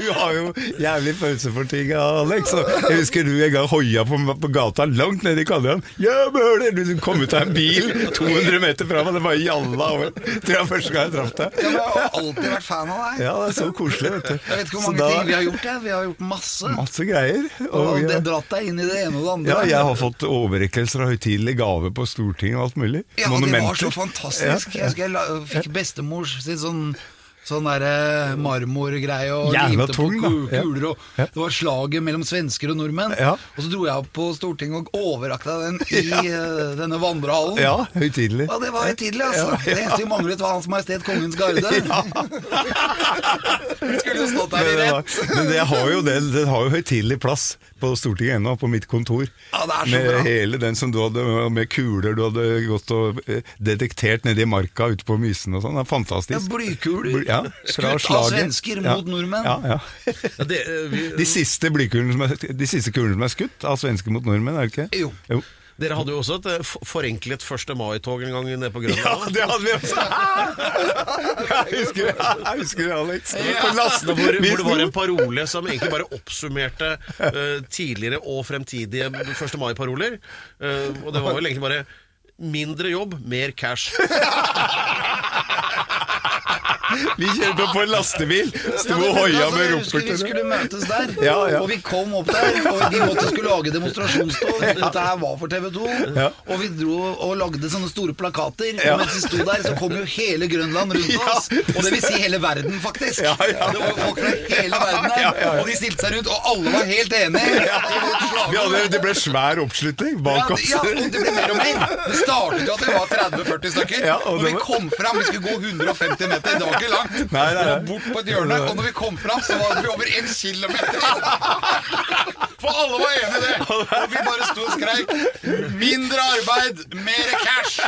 du har jo jævlig følelse for ting, Alex. Jeg husker du en gang hoia på, på gata langt nede i Kallian. Ja, Du kom ut av en bil 200 meter fra meg, det bare gjalla over. Tror jeg første gang jeg traff deg.
Ja, men jeg alltid vært fan av deg.
Ja, det er så koselig, vet du.
Jeg vet ikke hvor mange
da-
ting vi har gjort. Jeg. Vi har gjort masse.
Masse greier.
Og
Og,
det dratt deg inn i det ene og det andre.
Ja, jeg har fått overrekkelser av høytidelig gave på Stortinget og alt mulig.
Ja, og det var så fantastisk. Jeg, husker jeg fikk bestemors sin sånn Sånn derre marmorgreie og limte på
Ja.
kuler. Og
Ja.
Det var slaget mellom svensker og nordmenn.
Ja.
Og så dro jeg opp på Stortinget og overrakte deg den i *laughs* eh, denne vandrehallen.
Ja, høytidelig.
Ja, det var høytidelig, altså.
Ja, ja.
Det eneste vi manglet, var Hans Majestet Kongens Garde. *laughs* *laughs* Skulle jo stått der i rett.
men det har jo det, det har jo høytidelig plass på Stortinget ennå, på mitt kontor.
Ja,
med
bra.
hele den som du hadde med kuler du hadde gått og eh, detektert nedi i marka ute på Mysen og sånn. Det er
Ja,
fantastisk.
blykuler.
Ja,
Skutt av svensker
Ja,
mot nordmenn.
Ja, ja.
Eh, *laughs*
De siste blykulene som de siste kulene som er skutt av svensker mot nordmenn, er det ikke?
Jo.
jo.
Dere hadde jo også et eh, forenklet 1. mai-tog en gang nede på
Ja,
Grønland.
det hadde vi også! *laughs* Jeg husker det, jeg husker det Alex. På
Hvor, hvor det var en parole som egentlig bare oppsummerte eh, tidligere og fremtidige 1. mai-paroler. Eh, og det var vel egentlig bare mindre jobb, mer cash. *laughs*
Vi kjørte opp på en lastebil, sto og hoia med
jeg Vi skulle møtes der,
Ja, ja.
og vi kom opp der. Og de måtte skulle lage demonstrasjonstog. Dette her var for TV 2.
Ja.
Og vi dro og lagde sånne store plakater. Og mens vi sto der, så kom jo hele Grønland rundt oss. Og det vil si hele verden, faktisk. Det var jo folk fra hele verden
der.
Og de stilte seg rundt, og alle var helt enige.
hadde, det ble svær oppslutning bak oss.
det- ja, og det ble mer og mer. Det startet jo at vi var 30-40 stykker.
Og det
vi kom fram, vi skulle gå 150 meter, det var ikke langt.
Nei, nei, nei.
bort på et hjørne, og når vi kom fram, så var vi over en kilometer. For alle var enig i det. Og vi bare sto og skreik 'mindre arbeid, mer cash'.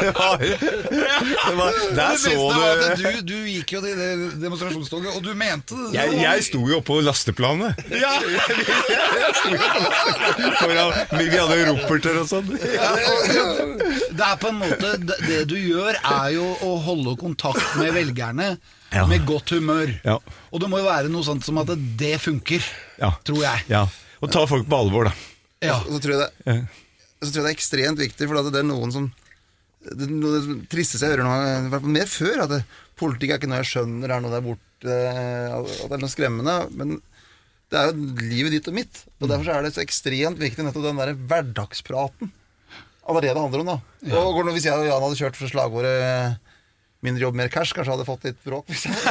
Det var, det var, der så du
du, du gikk jo til det demonstrasjonstoget, og du mente det.
jeg, jeg sto jo oppå lasteplanet.
Ja. *laughs*
Foran- Vi hadde jo roperter og sånn.
Ja, Det er på en måte Det det du gjør, er jo å holde kontakt med velgerne
Ja.
med godt humør.
Ja.
Og det må jo være noe sånt som at det funker,
Ja.
tror jeg.
Ja. Og ta folk på alvor, da.
Ja.
Så tror jeg det, så tror jeg det er ekstremt viktig, for at det er noen som det, noe det tristeste jeg hører nå, i hvert fall mer før, at det, politikk er ikke noe jeg skjønner, det er noe der borte, at det er noe skremmende. Men det er jo livet ditt og mitt. Og derfor så er det så ekstremt viktig nettopp den der hverdagspraten. Og det er det det handler om, da. Og går det- hvis jeg og Jan hadde kjørt for slagordet 'mindre jobb, mer cash', kanskje jeg hadde fått litt bråk. *laughs* Hvis jeg... Det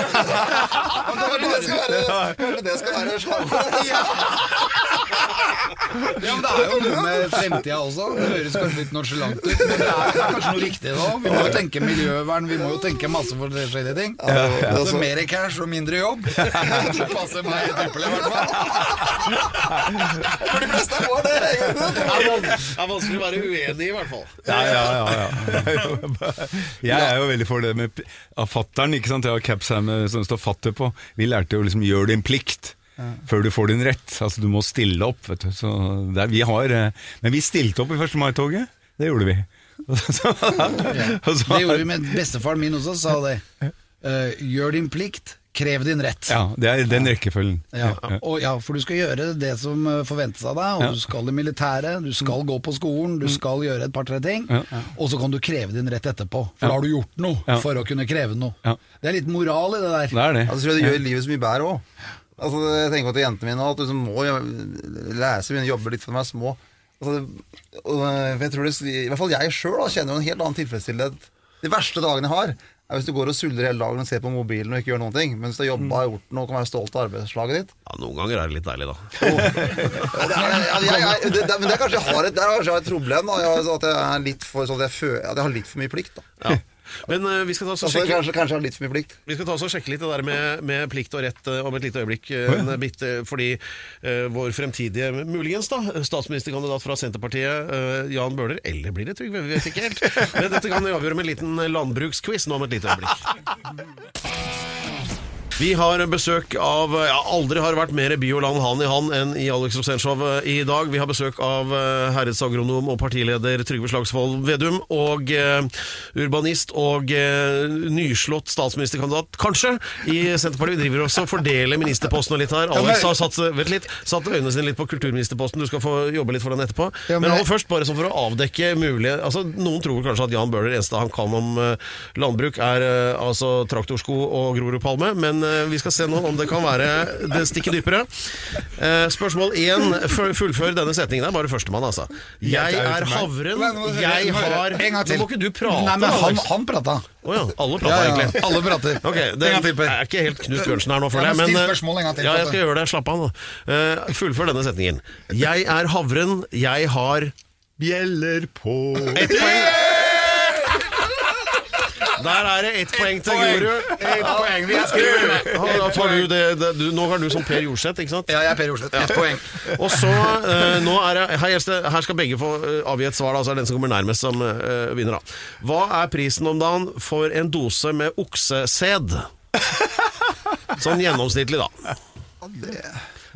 det skal være, det skal være slagordet.
Ja, men det er jo noe med fremtida også. Det høres kanskje litt nonsjalant ut, men det er kanskje noe riktig da. Vi må jo tenke miljøvern, vi må jo tenke masse forskjellige ting.
Ja, ja.
Så mer cash og mindre jobb. *laughs* Det passer meg i tilfelle, i hvert fall.
For de fleste var det.
Det er van- er vanskelig å være uenig, i hvert fall.
Ja, ja, ja, ja. Jeg er jo veldig for det med fatter'n. Jeg har caps her med, som det står fatter på. Vi lærte jo liksom gjør din plikt. Før du får din rett. Altså Du må stille opp. Vet du. Så der, vi har, eh, men vi stilte opp i 1. mai-toget. Det gjorde vi. *laughs* *laughs*
Det gjorde vi med bestefaren min også, sa det. Uh, gjør din plikt, krev din rett.
Ja, det er den rekkefølgen.
Ja, og ja, for du skal gjøre det som eh, forventes av deg, og
Ja.
du skal i militæret, du skal gå på skolen, du skal gjøre et par-tre ting,
Ja.
og så kan du kreve din rett etterpå, for
Ja.
da har du gjort noe
Ja.
for å kunne kreve noe.
Ja.
Det er litt moral i det der.
Det er det.
Altså, tror jeg det gjør livet så mye bedre òg. Altså, jeg tenker på til jentene mine at du liksom må lese, begynne å jobbe litt for er små. Altså, og, jeg tror det, I hvert fall jeg sjøl kjenner jo en helt annen tilfredsstillhet. De verste dagene jeg har, er hvis du går og suldrer hele dagen og ser på mobilen og ikke gjør noen ting. Men hvis du har jobba og gjort noe og kan være stolt av arbeidslaget ditt
Ja, noen ganger er det litt deilig, da.
Men det er kanskje jeg har et, er jeg et problem. Da. Jeg, at jeg er litt for sånn at jeg, føler, at jeg har litt for mye plikt. Da.
Ja. Men uh, vi skal ta oss og
Altså,
sjekke
kanskje, kanskje har litt for mye plikt.
Vi skal ta oss og sjekke litt det der med, med plikt og rett eh, om et lite øyeblikk. eh, en bit, fordi uh, vår fremtidige, muligens da, statsministerkandidat fra Senterpartiet, uh, Jan Bøhler, eller blir det Trygve, vi vet ikke helt. Men dette kan vi avgjøre med en liten landbruksquiz nå om et lite øyeblikk. *laughs* Vi har besøk av ja, Aldri har vært mer by og land hand i hand enn i Alex Rosenshov i dag. Vi har besøk av eh, herredsagronom og partileder Trygve Slagsvold Vedum. Og eh, urbanist og eh, nyslått statsministerkandidat, kanskje, i Senterpartiet. Vi driver også og fordeler ministerpostene litt her. Alex har satt, litt, satt øynene sine litt på kulturministerposten. Du skal få jobbe litt for den etterpå.
Ja, men
men først, bare sånn for å avdekke mulige altså, Noen tror kanskje at Jan Bøhler, eneste han kan om eh, landbruk, er eh, altså traktorsko og Grorudpalme, men eh, vi skal se nå om det kan være det stikker dypere. Eh, spørsmål én. Fullfør denne setningen. Det er bare førstemann, altså. Jeg er havren, jeg har
En gang til.
Nå må ikke du prate,
Nei, men han, han prata.
Å ja, alle
Ja,
prater
ja,
egentlig.
alle prater.
Ok, det
En gang til, Per.
er ikke helt Knut Bjørnsen her nå,
Ja,
føler jeg.
men
eh,
en gang til,
Ja, jeg skal gjøre det. Slapp av nå. Uh, fullfør denne setningen. Jeg er havren, jeg har
Bjeller på
Et poeng. Der er det ett poeng til Grorud. Ett poeng, vi det, du, nå har du som Per Jorseth, ikke sant?
Ja, jeg er Per Jorseth. Ett poeng.
Og så, uh, nå er det, her, her skal begge få eh, avgi et svar, da, så er det den som kommer nærmest som uh, vinner. da. Hva er prisen om dagen for en dose med oksesæd? Sånn gjennomsnittlig, da.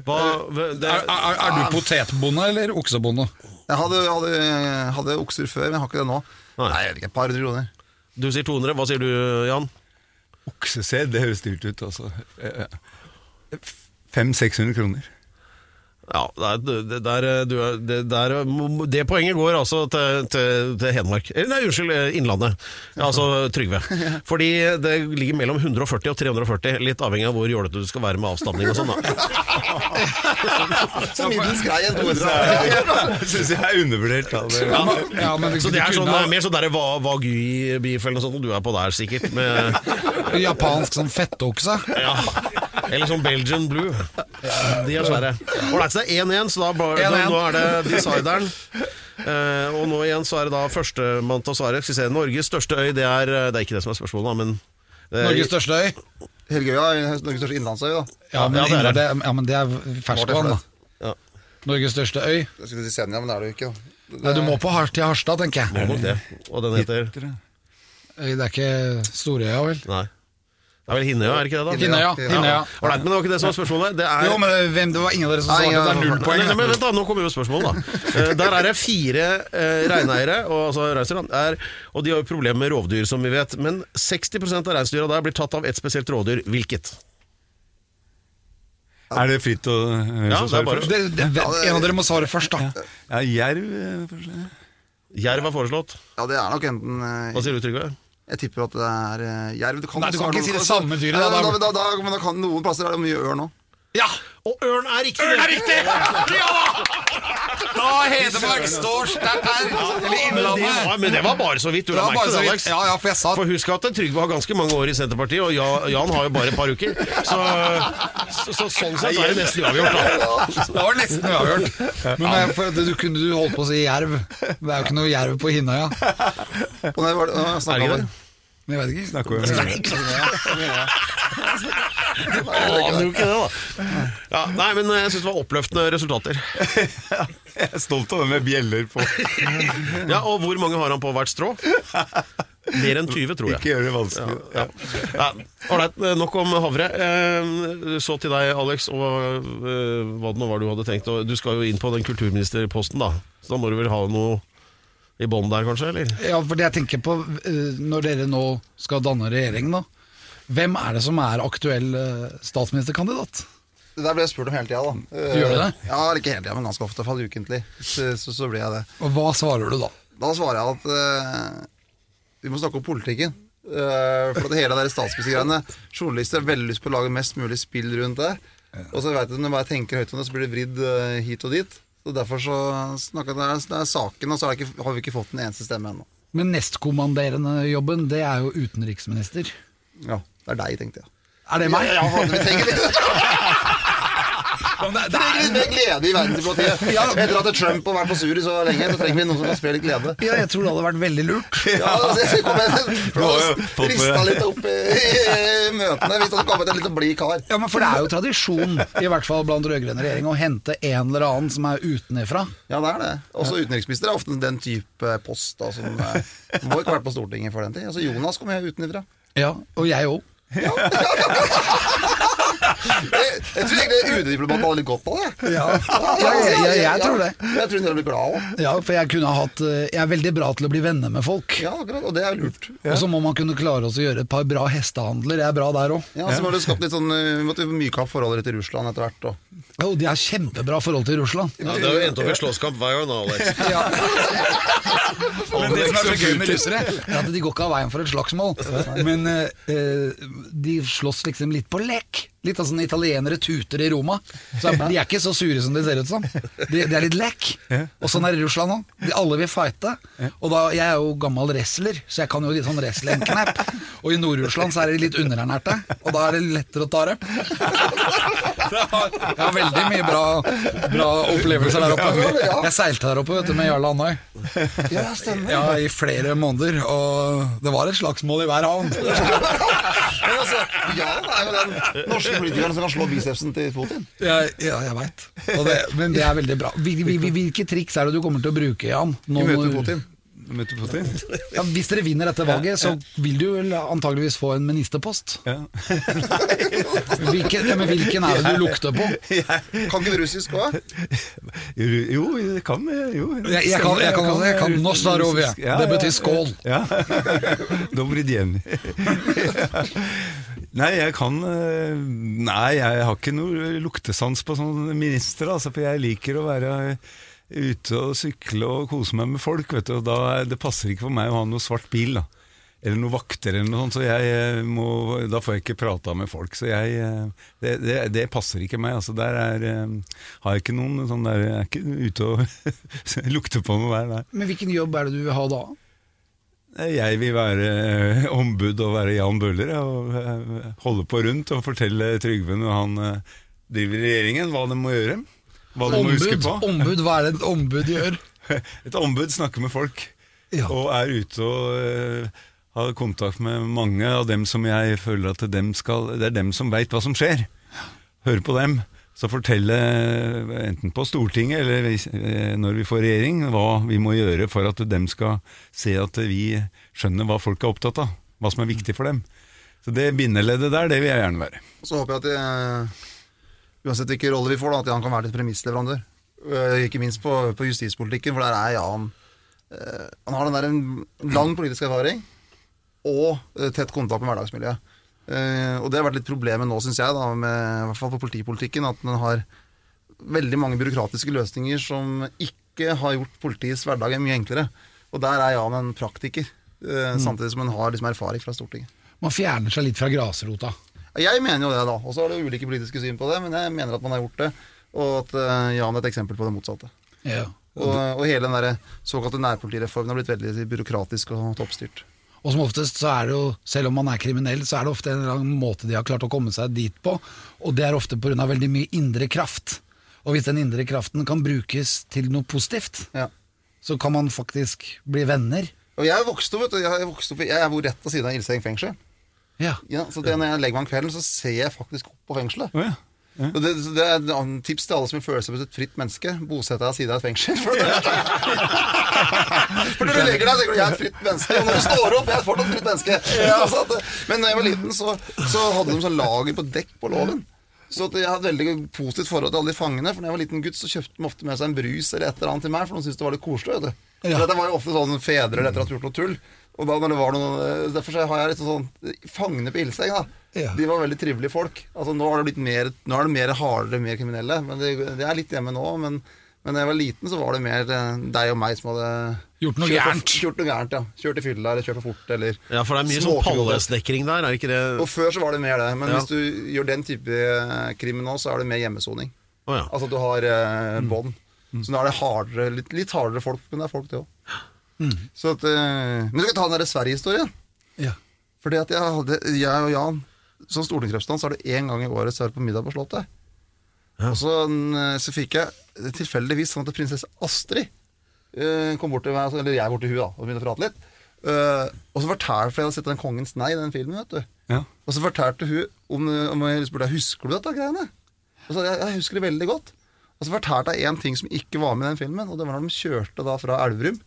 Hva, det,
Er, er, er du potetbonde eller oksebonde?
Jeg hadde, hadde, hadde okser før, men jeg har ikke det nå.
Nei.
Nei, jeg vet ikke, Et par hundre kroner.
Du sier 200, hva sier du, Jan?
Oksesæd, det høres dyrt ut, altså. 500-600 kroner.
Ja, det, er, der, du, det, der, det poenget går altså til, til, til Hedmark. Nei, unnskyld, Innlandet. Altså Trygve. *laughs* Fordi det ligger mellom 140 og 340, litt avhengig av hvor jålete du skal være med avstamning og sånn. da. *laughs*
Så middels grei en 200.
Syns jeg er undervurdert. Ja. Det,
Ja, men
Så det er sånn,
kunne
mer sånn der wa- wagyu-beef eller noe sånt, og du er på der sikkert. Med, *laughs*
Japansk sånn fettokse.
ja. Eller sånn Belgian Blue. De er svære. Ålreit, så det er 1-1, så da, bare, da
1-1.
nå er det decideren. Uh, og nå igjen så er det da førstemann til å svare. Skal vi se, Norges største øy, det er Det er ikke det som er spørsmålet, da, men det er-
Norges største øy.
Helgøya er Norges største innlandsøy. da
Ja, men,
Ja, det er
det,
det.
ja, men det er ferskvann, da.
Ja.
Norges største øy.
Jeg skulle si Senja, men det er det jo ikke. da.
Nei, du må på til Harstad, tenker jeg.
må nok det. Og den heter
Det er ikke Storøya, vel?
Nei. Det er vel Hinnøya, er det ikke det? da?
Hinnøya. Hinnøya.
Ålreit, men det var ikke det som var spørsmålet. Det er
Jo, men hvem, det var ingen av dere som svarte.
ja,
Det er null poeng.
Nei, men vent da, Nå kommer jo spørsmålet, da. *laughs* Eh, Der er det fire eh, reineiere, og, altså er, og de har jo problemer med rovdyr, som vi vet. Men 60% av reinsdyra der blir tatt av et spesielt rovdyr. Hvilket?
er det fritt å
Ja,
som
det er bare-
først?
Det, det, en av dere må svare først, da.
Ja, jerv eh.
Jerv er foreslått.
Ja, det er nok enten eh,
Hva sier du, Trygve?
Jeg tipper at det er eh, jerv. Du kan,
Nei, du kan ikke si det samme dyret, da,
da, da, men da kan Noen plasser er det mye ørn òg.
Ja!
Og ørn er riktig! Ørn er riktig! Ja!
Da Hedmark står sterkt her! Eller
Men det,
Innlandet.
var, men det var bare så vidt. Du la merke til det. Alex.
Ja, ja, for jeg sa
For husk at Trygve har ganske mange år i Senterpartiet, og Jan har jo bare et par uker. Så, så, så sånn sett er det nesten uavgjort, da.
Det var nesten uavgjort. Men jeg- for du kunne du holdt på å si jerv. Det er jo ikke noe jerv på Hinnøya.
Og når var-
det ikke
om
det?
det.
Men Jeg vet ikke.
Snakker vi om
Aner jo ikke det, da. Ja, nei, men jeg syns det var oppløftende resultater.
Jeg er stolt av det med bjeller på.
Ja, Og hvor mange har han på hvert strå? Mer enn 20, tror jeg.
Ikke gjør det vanskelig.
Ja. Ja. Ålreit, nok om havre. Eh, Så til deg, Alex, og eh, hva det nå var du hadde tenkt. Du skal jo inn på den kulturministerposten, da. Så da må du vel ha noe i bånn der, kanskje? eller?
Ja, for det jeg tenker på eh, Når dere nå skal danne regjering, da. Hvem er det som er aktuell eh, statsministerkandidat?
Det der ble jeg spurt om hele tida. da. Eh,
Gjør du det?
Ja, ikke hele tida, men ganske ofte. Fall ukentlig. Så, så, så blir jeg det.
Og hva svarer du da?
Da svarer jeg at uh, vi må snakke om politikken. Uh, for at hele det der statsministergreiene Journalister har veldig lyst på å lage mest mulig spill rundt det. Og så vet du, når jeg tenker høyt om det, så blir det vridd eh, hit og dit. Så Derfor så snakker jeg det er, det er saken, og så det ikke, har vi ikke fått en eneste stemme ennå.
Men nestkommanderende jobben, det er jo utenriksminister.
Ja, det er deg, tenkte jeg.
Er det meg?
Ja, ja, vi trenger litt *laughs* Vi er, litt mer glede i verdensdiplomatiet. *laughs* Etter at Trump har vært på sur i så lenge, så trenger vi noen som kan spre litt glede.
Ja, jeg tror det hadde vært veldig lurt. *laughs*
Ja, altså, jeg kom med Rista litt opp i, møtene hvis det hadde kommet en litt sånn blid kar.
Ja, men For det er jo tradisjon, i hvert fall blant rød-grønn regjering, å hente en eller annen som er utenifra.
Ja, det er det. Også utenriksminister er ofte den type post da, som må ikke ha vært på Stortinget for den tid. Altså, Jonas kom jo utenfra.
Ja, og jeg òg. *laughs*
Jeg, jeg tror egentlig UD-diplomaten hadde litt godt av det.
Ja, jeg, jeg, jeg tror det.
Jeg tror hadde blitt glad òg.
Ja, for jeg kunne ha hatt eh, Jeg er veldig bra til å bli venner med folk.
Ja, akkurat. Og det er lurt.
Og så må man kunne klare oss å gjøre et par bra hestehandler. Jeg er bra der òg.
Ja, så må du skapt litt sånn eh, Vi måtte myke opp forholdet til Russland etter hvert. Og.
Jo, de har kjempebra forhold til Russland.
Ja, det har jo endt opp i slåsskamp hver gang, da, *laughs* ja.
Men det som er så gøy med russere, er at de går ikke av veien for et slagsmål. Men eh, eh, de slåss liksom litt på lek. Litt av sånn italienere tuter i Roma. Så De er ikke så sure som de ser ut som. De, de er litt lek. Og sånn er det i Russland òg. Alle vil fighte. Og da, Jeg er jo gammel wrestler, så jeg kan jo litt sånn wrestling-knep. Og i Nord-Russland så er de litt underernærte, og da er det lettere å ta dem. Jeg har veldig mye bra, bra opplevelser der oppe. Jeg seilte der oppe vet du, med Jarle Andøy.
Ja.
Ja, i flere måneder, og det var et slagsmål i hver havn. *laughs*
Men altså, er jo den norske politikeren som kan slå bicepsen til Putin.
Ja, ja jeg veit. Men det er veldig bra. Hvil- hvil- Hvilke triks er det du kommer til å bruke, Jan? Nå
Vi møter
når-
Putin.
Ja, hvis dere vinner dette valget, så vil du vel antageligvis få en ministerpost.
Ja. *laughs*
Hvilken, ja, men hvilken er det du lukter på?
Kan ikke du russisk òg?
Jo, det kan jo.
Jeg, jeg kan, jeg kan, jeg kan Nostarovje.
Ja,
Det betyr skål.
Ja. Nei, jeg kan eh, Nei, jeg har ikke noe luktesans på sånn minister, altså, for jeg liker å være ute og sykle og kose meg med folk, vet du, og da det passer ikke for meg å ha noe svart bil, da. Eller noen vakter eller noe sånt, så jeg eh, må, da får jeg ikke prata med folk. Så jeg, eh, det, det, det passer ikke meg. altså Der er, eh, har jeg ikke noen sånn der Jeg er ikke ute og *laughs* lukter på noe hver der.
Men hvilken jobb er det du vil ha da?
Jeg vil være ombud og være Jan Bøhler og holde på rundt og fortelle Trygve når han driver regjeringen hva de må gjøre. Hva de må huske på.
ombud, hva er det et ombud gjør? *laughs*
Et ombud snakker med folk
Ja.
og er ute og uh, har kontakt med mange av dem som jeg føler at dem skal, det er dem som veit hva som skjer. Høre på dem. Så fortelle, eh, enten på Stortinget eller hvis- eh, når vi får regjering, hva vi må gjøre for at dem skal se at vi skjønner hva folk er opptatt av. Hva som er viktig for dem. Så det bindeleddet der, det vil jeg gjerne være.
Så håper jeg at eh, uansett hvilken rolle vi får, da, at Jan kan være litt premissleverandør. Eh, Ikke minst på, på justispolitikken, for der er Jan eh, Han har den der en lang politisk erfaring og eh, tett kontakt med hverdagsmiljøet. Og det har vært litt problemet nå, syns jeg, da, med, i hvert fall på politipolitikken, at den har veldig mange byråkratiske løsninger som ikke har gjort politiets hverdag mye enklere. Og der er Jan en praktiker, eh, samtidig som han har liksom erfaring fra Stortinget.
Man fjerner seg litt fra grasrota.
Jeg mener jo det, da. Og så er det ulike politiske syn på det, men jeg mener at man har gjort det. Og at eh, Jan er et eksempel på det motsatte.
Ja.
Og, og hele den der såkalte nærpolitireformen har blitt veldig byråkratisk og toppstyrt.
Og som oftest så er det jo, selv om man er kriminell, så er det ofte en eller annen måte de har klart å komme seg dit på, og det er ofte pga. veldig mye indre kraft. Og hvis den indre kraften kan brukes til noe positivt,
Ja.
så kan man faktisk bli venner.
Og jeg vokste opp, vet du, jeg, vokste opp, jeg, jeg bor rett ved siden av Ilseng fengsel.
Ja.
Ja, så det, når jeg legger meg om kvelden, så ser jeg faktisk opp på fengselet.
Oh, ja.
Og det, det er et tips til alle som vil føle seg som et fritt menneske. Bosett deg ved siden av et fengsel. *laughs* For, for når du legger deg, tenker du jeg er et fritt menneske. Og når du står opp, jeg er fortsatt et fritt menneske. Ja. *laughs* at, men da jeg var liten, så, så hadde de sånn lager på dekk på låven. Så jeg hadde veldig positivt forhold til alle de fangene. For når jeg var liten gutt, så kjøpte de ofte med seg en brus eller et eller annet til meg, for de syntes det var litt koselig.
Ja.
For Dette var jo ofte sånn fedre eller de gjort noe tull. Og da når det var noen, Derfor så har jeg litt sånn Fangene på ildseng, da.
Ja.
De var veldig trivelige folk. Altså Nå har det blitt mer Nå er det mer hardere, mer kriminelle. Men det, det er litt hjemme nå. Men, men da jeg var liten, så var det mer eh, deg og meg som hadde
Gjort noe gærent.
Gjort noe gærent, ja. Kjørt i fylla eller kjørt for fort eller
Ja, for det er mye sånn pallesnekring der, er det ikke det?
Og før så var det mer det. Men
Ja.
hvis du gjør den type eh, krim nå, så er det mer hjemmesoning.
Oh, ja.
Altså du har eh,
Mm.
bånd. Så nå er det hardere, litt, litt hardere folk, men det er folk, det òg. Så at, eh, men du kan ta den der Sverige-historien.
Ja.
Fordi at jeg, hadde, jeg og Jan som stortingsrepresentant så er det én gang i året så er det på middag på Slottet. Og så, eh, så fikk jeg tilfeldigvis sånn at prinsesse Astrid eh, kom bort til meg, altså, eller jeg bort til hun da, og begynte å prate litt. Og så fortalte for jeg hadde sett den Kongens nei i den filmen, vet du.
Ja.
Og så fortalte hun om, om jeg spurte husker du dette greiene. Og så, jeg, jeg husker det veldig godt. Og så fortalte jeg en ting som ikke var med i den filmen, og det var når de kjørte da fra Elverum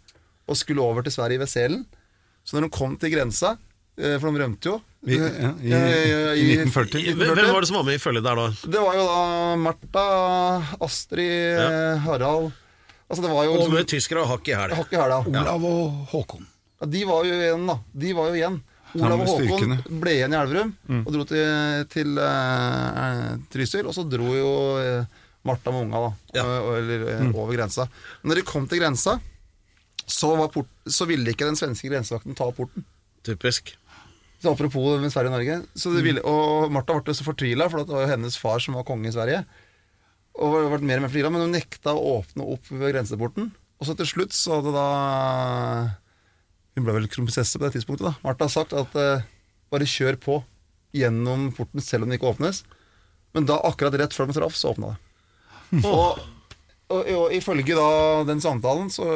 og skulle over til Sverige ved Selen. Så når de kom til grensa, eh, for de rømte jo
Vi- ja, i-
i,
i 1940.
Hvem var det som var med i følget der da?
Det var jo da Martha, Astrid, ja. Harald Altså det var jo
Og med tyskere og hakk i hæl.
Olav og Håkon.
Ja, de var jo igjen, da. De var jo igjen. Olav og Håkon ble igjen i Elverum og dro til, til uh, Trysil. Og så dro jo uh, Martha med unga da,
Ja.
og- eller, eh, over grensa. Men når de kom til grensa, så, var port, så ville ikke den svenske grensevakten ta porten.
Typisk.
Så apropos med Sverige og Norge. Så det ville, og Martha ble så fortvila, for det var jo hennes far som var konge i Sverige. Og ble mer og mer fortvila, Men hun nekta å åpne opp ved grenseporten. Og så til slutt så hadde da Hun ble vel kronprinsesse på det tidspunktet. da Martha har sagt at uh, bare kjør på gjennom porten selv om den ikke åpnes. Men da akkurat rett før de traff, så åpna det. Og, og, og ifølge da den samtalen, så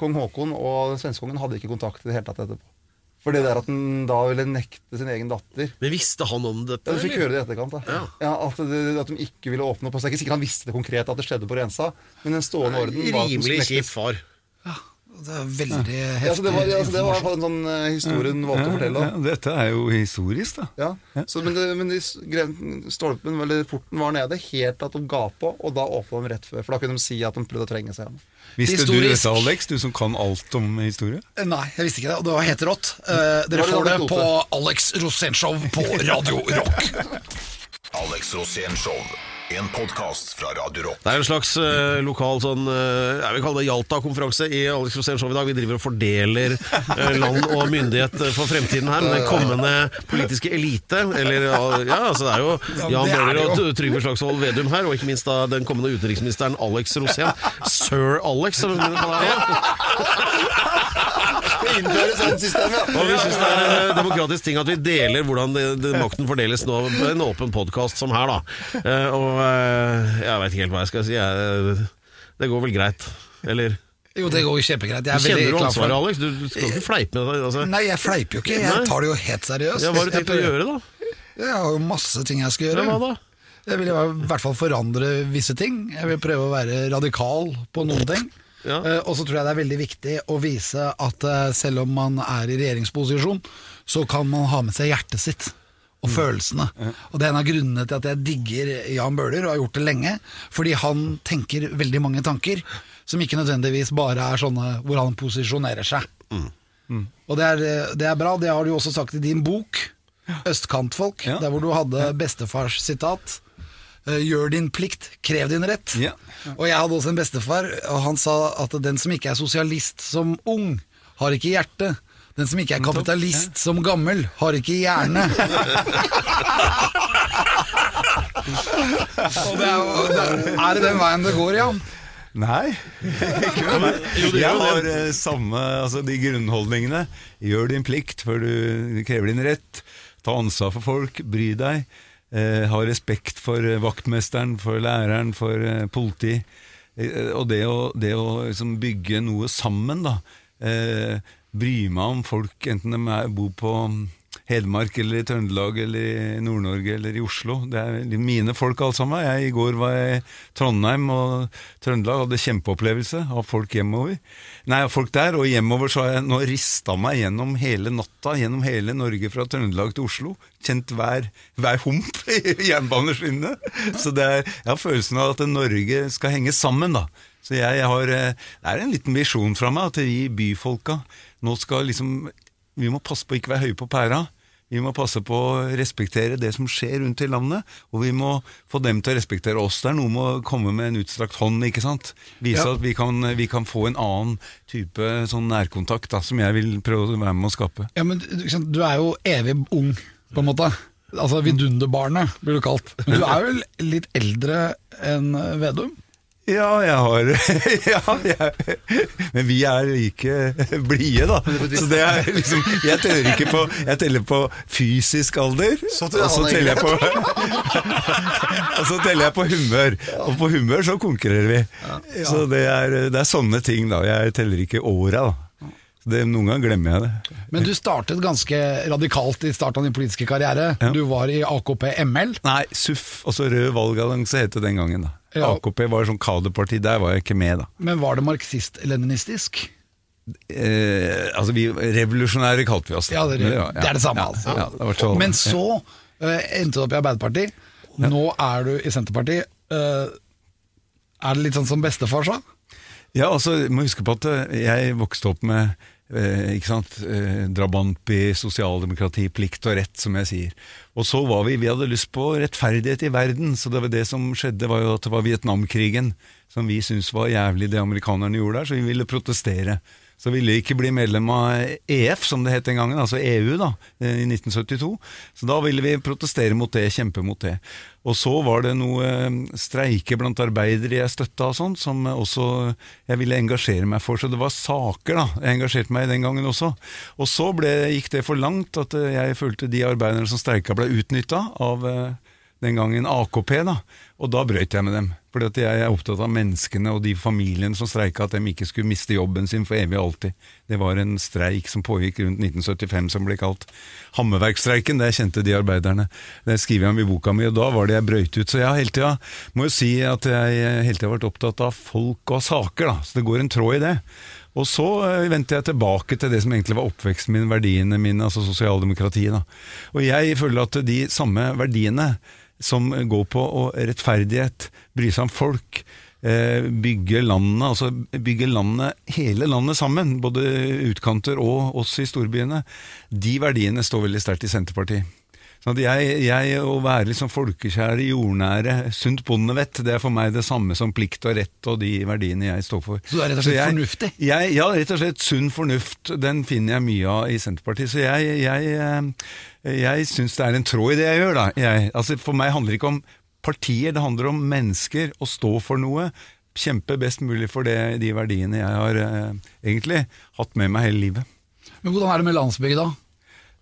kong Haakon og den svenske hadde ikke kontakt i det hele tatt etterpå. For det der at han da ville nekte sin egen datter
Men visste han om dette?
ja, Du fikk høre det i etterkant. da
Ja.
ja, at, det, at de ikke ville åpne opp. Så det er ikke sikkert han visste det konkret at det skjedde på Rensa, men den stående orden var at
Rimelig kjip
far.
far.
Det er veldig
Ja,
heftig
så det var, altså, det var en sånn historien valgte ja, å fortelle.
Ja, dette er jo historisk, da.
ja. Så, Men, det, men de, stolpen, eller porten var nede helt at de ga på, og da åpna de rett før. For da kunne de si at de prøvde å trenge seg gjennom.
Visste du dette, Alex? Du som kan alt om historie?
Nei, jeg visste ikke det, og det var helt rått. Uh, dere
det
får det på Alex Rosénshow på Radio Rock. *laughs*
Alex Rosén Show. En podkast fra Radio Rock.
Det er en slags eh, lokal sånn eh, Jeg vil kalle det Jalta-konferanse i Alex Rosén Show i dag. Vi driver og fordeler eh, land og myndighet eh, for fremtiden her. Men den kommende politiske elite, eller ja, altså det er jo Jan
det er
Bøhler
det
og
jo.
T- Trygve Slagsvold Vedum her, og ikke minst da den kommende utenriksministeren Alex Rosén. Sir Alex, som hun kaller ham. *laughs*
Skal innføre sånt system, ja!
Og vi syns det er en eh, demokratisk ting at vi deler hvordan det, det, makten fordeles nå på en åpen podkast som her, da. Eh, og eh, jeg veit ikke helt hva jeg skal si. Jeg, det går vel greit. Eller
Jo, det går jo kjempegreit. Jeg er
Kjenner du ansvaret. Alex? Du, du skal ikke fleipe med det. Altså.
Nei, jeg fleiper jo ikke. Jeg tar det jo helt seriøst.
Ja, hva har du tenkt å gjøre, da?
Jeg har jo masse ting jeg skal
Ja,
gjøre.
hva da?
Jeg vil i hvert fall forandre visse ting. Jeg vil prøve å være radikal på noen ting.
Ja.
Eh, og så tror jeg det er veldig viktig å vise at eh, selv om man er i regjeringsposisjon, så kan man ha med seg hjertet sitt og følelsene. Og det er en av grunnene til at jeg digger Jan Bøhler, og har gjort det lenge. Fordi han tenker veldig mange tanker som ikke nødvendigvis bare er sånne hvor han posisjonerer seg. Og det er, eh, det er bra, det har du også sagt i din bok, Østkantfolk,
Ja.
der hvor du hadde bestefars sitat. Eh, Gjør din plikt, krev din rett.
Ja.
Og jeg hadde også en bestefar, og han sa at den som ikke er sosialist som ung, har ikke hjerte. Den som ikke er kapitalist som gammel, har ikke hjerne. *laughs* det er, er, det den veien det går, Jan?
Nei, Jeg har eh, samme, altså de grunnholdningene. Gjør din plikt før du krever din rett. Ta ansvar for folk, bry deg. Eh, ha respekt for eh, vaktmesteren, for læreren, for eh, politi. Og det å, det å liksom bygge noe sammen, da. Bry meg om folk, enten de bor på Hedmark eller i Trøndelag eller i Nord-Norge eller i Oslo. Det er mine folk alle sammen. Jeg, I går var jeg i Trondheim og Trøndelag, hadde kjempeopplevelse av folk hjemover. Nei, av folk der, og hjemover så har jeg nå rista meg gjennom hele natta, gjennom hele Norge fra Trøndelag til Oslo. Kjent hver, hver hump *laughs* i jernbaneskinnene. Så er, jeg har følelsen av at Norge skal henge sammen, da. Så jeg, jeg har, eh, det er en liten visjon fra meg at vi byfolka nå skal liksom Vi må passe på å ikke være høye på pæra. Vi må passe på å respektere det som skjer rundt i landet, og vi må få dem til å respektere oss. Det er noe med å komme med en utstrakt hånd, ikke sant. Vise
Ja.
at vi kan, vi kan få en annen type sånn nærkontakt, da, som jeg vil prøve å være med å skape.
Ja, men du- Du er jo evig ung, på en måte. Altså Vidunderbarnet, blir du kalt. Men du er vel litt eldre enn Vedum?
Ja, jeg har *laughs* ja, jeg, Men vi er like blide, da. Så det er liksom Jeg teller ikke på Jeg teller på fysisk alder, og så teller jeg på *laughs* Og så teller jeg på humør. Og på humør så konkurrerer vi. Så det er, det er sånne ting, da. Jeg teller ikke åra, da. Så det, noen ganger glemmer jeg det.
Men du startet ganske radikalt i starten av din politiske karriere.
Ja.
Du var i AKP ML.
Nei, SUF, altså Rød valgallianse het det den gangen, da.
Ja.
AKP var sånn kaderparti, der var jeg ikke med, da.
Men var det marxist-leninistisk?
Eh, altså, vi revolusjonære kalte vi oss.
Ja, det, er- det er det samme,
ja,
altså.
Det var
Men så eh, endte du opp i Arbeiderpartiet. Nå er du i Senterpartiet. Eh, er det litt sånn som bestefar sa?
Ja, altså, må huske på at eh, jeg vokste opp med eh, ikke sant, eh, drabantby, sosialdemokrati, plikt og rett, som jeg sier. Og så var vi, vi hadde lyst på rettferdighet i verden, så det var det som skjedde, var jo at det var Vietnamkrigen som vi syntes var jævlig det amerikanerne gjorde der, så vi ville protestere. Så ville de ikke bli medlem av EF, som det het den gangen, altså EU, da, eh, i 1972. Så da ville vi protestere mot det, kjempe mot det. Og så var det noe eh, streike blant arbeidere jeg støtta og sånn, som også jeg ville engasjere meg for. Så det var saker, da. Jeg engasjerte meg i den gangen også. Og så ble, gikk det for langt at eh, jeg følte de arbeiderne som streika, ble utnytta av den gangen AKP, da. Og da brøt jeg med dem. Fordi at jeg er opptatt av menneskene og de familiene som streika, at de ikke skulle miste jobben sin for evig og alltid. Det var en streik som pågikk rundt 1975 som ble kalt Hammerverkstreiken. Det kjente de arbeiderne. Det skriver jeg om i boka mi, og da var det jeg brøyt ut. Så jeg hele tida, må jo si at jeg hele tida har vært opptatt av folk og saker, da. Så det går en tråd i det. Og så eh, vendte jeg tilbake til det som egentlig var oppveksten min, verdiene mine, altså sosialdemokratiet. Da. Og jeg føler at de samme verdiene som går på rettferdighet, bry seg om folk, eh, bygge landet, altså bygge landet, hele landet sammen, både utkanter og oss i storbyene, de verdiene står veldig sterkt i Senterpartiet. Sånn at jeg, jeg Å være liksom folkekjære, jordnære, sunt bondevett, det er for meg det samme som plikt og rett og de verdiene jeg står for.
Så du er rett og slett
jeg-
fornuftig?
Jeg, ja, rett og slett sunn fornuft. Den finner jeg mye av i Senterpartiet. Så jeg, jeg, syns det er en tråd i det jeg gjør, da. Jeg, altså for meg handler det ikke om partier, det handler om mennesker. Å stå for noe. Kjempe best mulig for det, de verdiene jeg har eh, egentlig hatt med meg hele livet.
Men hvordan er det med landsbygda?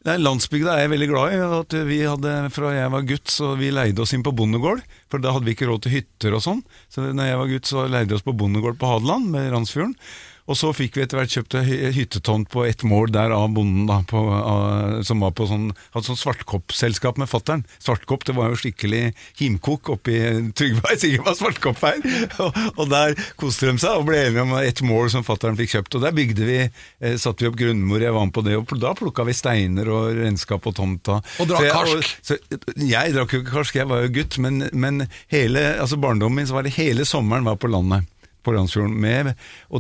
Landsbygda er jeg veldig glad i. At vi hadde, Fra jeg var gutt, så vi leide oss inn på bondegård. For da hadde vi ikke råd til hytter og sånn. Så når jeg var gutt, så leide vi oss på bondegård på Hadeland med Randsfjorden. Og så fikk vi etter hvert kjøpt ei hyttetomt på ett mål der av bonden, da, på, av, som var på sånn, hadde sånn svartkoppselskap med fattern. Svartkopp, det var jo skikkelig himkok oppi Trygve er sikkert var svartkopp her. Og, og der koste de seg og ble enige om ett mål som fattern fikk kjøpt. Og der bygde vi, eh, satte vi opp grunnmor, jeg var med på det, og da plukka vi steiner og renskap på tomta.
Og drakk
Så jeg-
karsk.
så, jeg drakk jo ikke karsk, jeg var jo gutt, men, men hele altså barndommen min så var det hele sommeren var på landet. På Randsfjorden. Med,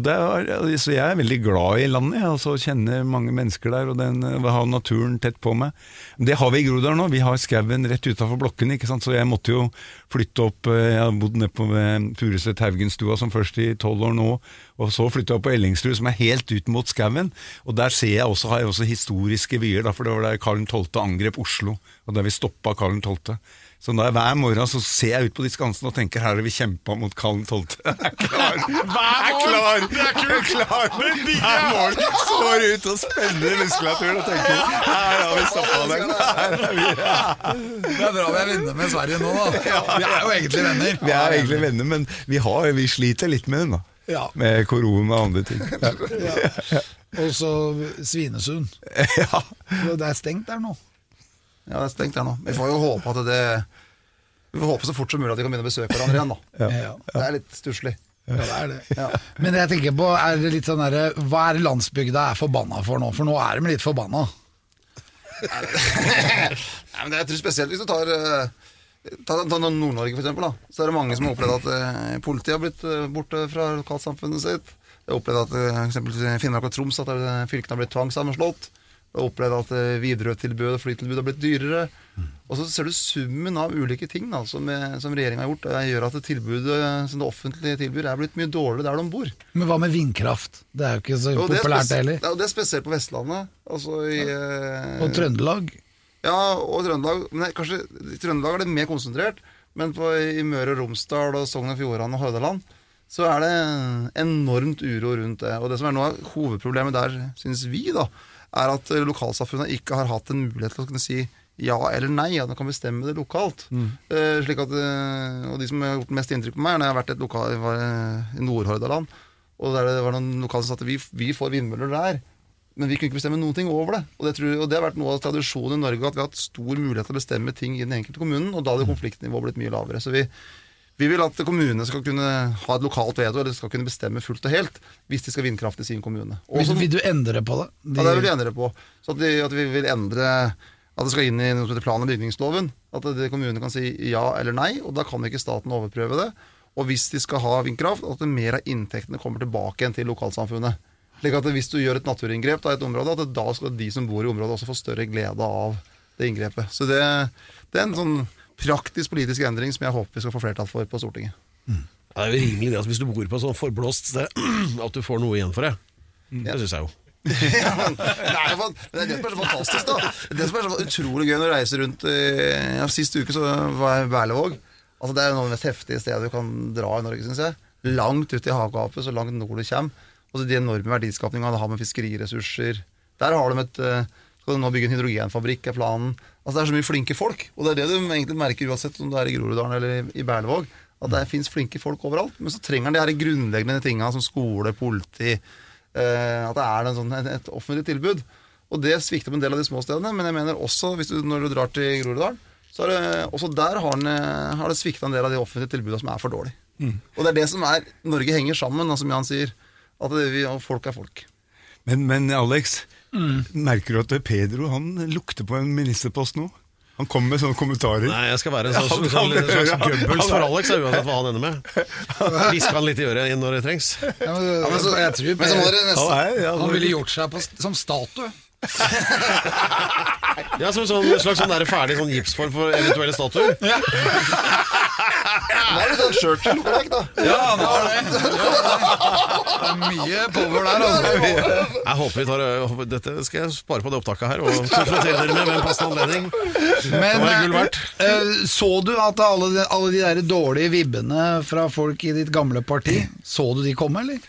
det så jeg er veldig glad i landet, jeg, altså, kjenner mange mennesker der og den, har naturen tett på meg. Det har vi i Groruddalen nå, vi har skauen rett utafor blokkene, så jeg måtte jo flytte opp eh, Jeg har bodd nede på eh, Furuset Haugenstua som først i tolv år nå, og så flytta jeg opp på Ellingsrud, som er helt ut mot skauen. Og der ser jeg også, har jeg også historiske vyer, for det var der Karl 12. angrep Oslo, og der vi stoppa Karl 12. Så da hver morgen så ser jeg ut på de skansene og tenker her har vi kjempa mot Kallen 12. Jeg er klar! Jeg er klar! Jeg er klar! Hver morgen står ut og spenner muskulaturen og tenker her har vi stoppa den! Her er vi.
Det er bra vi er venner med Sverige nå, da. Vi er jo egentlig venner.
Vi er egentlig venner, men vi, har, vi sliter litt med den, da.
Ja.
Med korona og andre ting. *laughs*
Og så Svinesund. *laughs*
Ja.
Det er stengt der nå.
Ja, det er stengt her nå. Vi får jo håpe at det Vi får håpe så fort som mulig at de kan begynne å besøke hverandre igjen, da.
Ja.
Det er litt stusslig.
Ja, det er det.
Ja.
Men jeg tenker på, er det litt sånn derre Hva er det landsbygda er forbanna for nå? For nå er de litt forbanna. *laughs*
Nei, men det jeg tror spesielt hvis du tar eh, Ta, ta Nord-Norge, for eksempel. Da. Så er det mange som har opplevd at eh, politiet har blitt eh, borte fra lokalsamfunnet sitt. Jeg har opplevd at i Finnmark og Troms at fylkene har blitt tvangssammenslått. Har opplevd at eh, Widerøe-tilbudet og flytilbudet har blitt dyrere. Og så ser du summen av ulike ting da, som, eh, som regjeringa har gjort, eh, gjør at det tilbudet som det offentlige tilbyr, er blitt mye dårligere der de bor.
Men hva med vindkraft? Det er jo ikke så
jo,
populært heller.
Ja, det er spesielt på Vestlandet. Altså i ja.
Og Trøndelag.
Ja, og Trøndelag. Men kanskje, I Trøndelag er det mer konsentrert. Men på, i Møre og Romsdal og Sogn og Fjordane og Hordaland så er det enormt uro rundt det. Og det som er noe av hovedproblemet der, syns vi, da, er at lokalsamfunnet ikke har hatt en mulighet til å kunne si ja eller nei, at man kan bestemme det lokalt. Eh, slik at, uh, og de som har gjort mest inntrykk på meg, er når jeg har vært et lokal, var eh, i Nordhordaland, og der det var noen lokale som sa at vi, vi får vindmøller der. Men vi kunne ikke bestemme noen ting over det. Og det, tror, og det har vært noe av tradisjonen i Norge at vi har hatt stor mulighet til å bestemme ting i den enkelte kommunen, og da hadde konfliktnivået blitt mye lavere. Så vi, vi vil at kommunene skal kunne ha et lokalt veto, eller skal kunne bestemme fullt og helt, hvis de skal vindkraft i sin kommune. Også,
Vil, vil du endre på det? De,
ja, det vil vi endre på. Så at vi, at vi vil endre At det skal inn i noe som heter plan- og bygningsloven. At kommunene kan si ja eller nei, og da kan ikke staten overprøve det. Og hvis de skal ha vindkraft, at mer av inntektene kommer tilbake igjen til lokalsamfunnet. Slik at hvis du gjør et naturinngrep i et område, at da skal de som bor i området også få større glede av det inngrepet. Så det, det er en sånn praktisk politisk endring som jeg håper vi skal få flertall for på Stortinget.
Det er jo rimelig det at hvis du bor på et sånn forblåst sted, *clears throat* at du får noe igjen for det. Det syns jeg jo. *laughs*
Ja, men det er men det er det som er så fantastisk, da. Det som er så utrolig gøy når du reiser rundt eh, ja, Sist uke så var jeg i Berlevåg. Altså, det er jo noe av det mest heftige stedet du kan dra i Norge, syns jeg. Langt ut i havgapet, så langt nord du kommer. Og så de enorme verdiskapningene det har med fiskeriressurser. Der har de et eh, Skal de nå bygge en hydrogenfabrikk, er planen. Altså Det er så mye flinke folk. Og det er det du egentlig merker uansett om du er i Groruddalen eller i- Berlevåg. At det fins flinke folk overalt. Men så trenger han de her grunnleggende tinga som skole, politi eh, At det er sånn, et, et offentlig tilbud. Og det svikter på en del av de små stedene. Men jeg mener også, hvis du, når du drar til Groruddalen, så det, også der har, den, eh, har det svikta en del av de offentlige tilbudene som er for dårlige. Og det er det som er Norge henger sammen, som Jan sier. At det, vi, og folk er folk.
Men, men Alex, merker du at Pedro han lukter på en ministerpost nå? Han kommer med sånne kommentarer.
Nei, jeg skal være en sånn, sånn,
sånn,
slags
hører jeg.
Goebbels for Alex, uansett hva han ender med. Hviske han litt i øret når det trengs.
ja, men,
men så-
jeg tror
Men så må dere nesten
ja,
han ville gjort seg på, som statue. *laughs*
Ja, Som en sånn, slags sånn der ferdig sånn gipsform for eventuelle statuer.
Nå er det sånn Churchill-lookalike, da.
Ja, han er det. Det er mye power der, altså.
Jeg håper vi tar Dette skal jeg spare på det opptaket her og konfrontere dere med ved en passende anledning.
Men
verdt.
eh, så du at alle de, alle de der dårlige vibbene fra folk i ditt gamle parti, så du de komme, eller?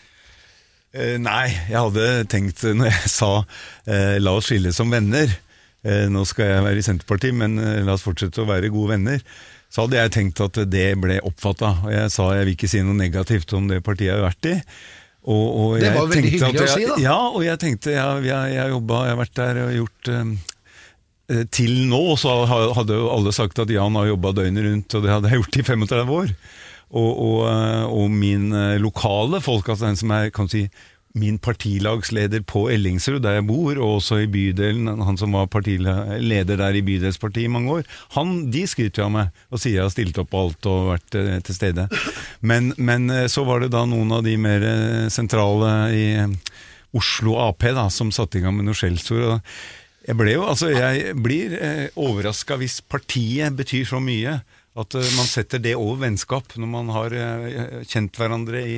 Uh, nei, jeg hadde tenkt eh, når jeg sa uh, la oss skille som venner Uh, Nå skal jeg være i Senterpartiet, men eh, la oss fortsette å være gode venner. Så hadde jeg tenkt at det ble oppfatta. Jeg sa jeg vil ikke si noe negativt om det partiet jeg har vært i. Og, og
Det var veldig hyggelig
jeg,
å si, da.
Ja, og jeg tenkte ja, jeg, jeg, jobba, jeg har vært der og gjort eh, Til nå så hadde jo alle sagt at Jan har jobba døgnet rundt, og det hadde jeg gjort i 35 år. Og, og, eh, og min lokale folk, altså den som er kan si, min partilagsleder på Ellingsrud, der jeg bor, og også i bydelen, han som var partileder der i bydelspartiet i mange år, han, de skryter av meg og sier jeg har stilt opp på alt og vært eh, til stede. Men, men eh, så var det da noen av de mer eh, sentrale i Oslo Ap da, som satte i gang med noe skjellsord. Jeg ble jo, altså jeg blir eh, overraska hvis partiet betyr så mye at man setter det over vennskap når man har kjent hverandre i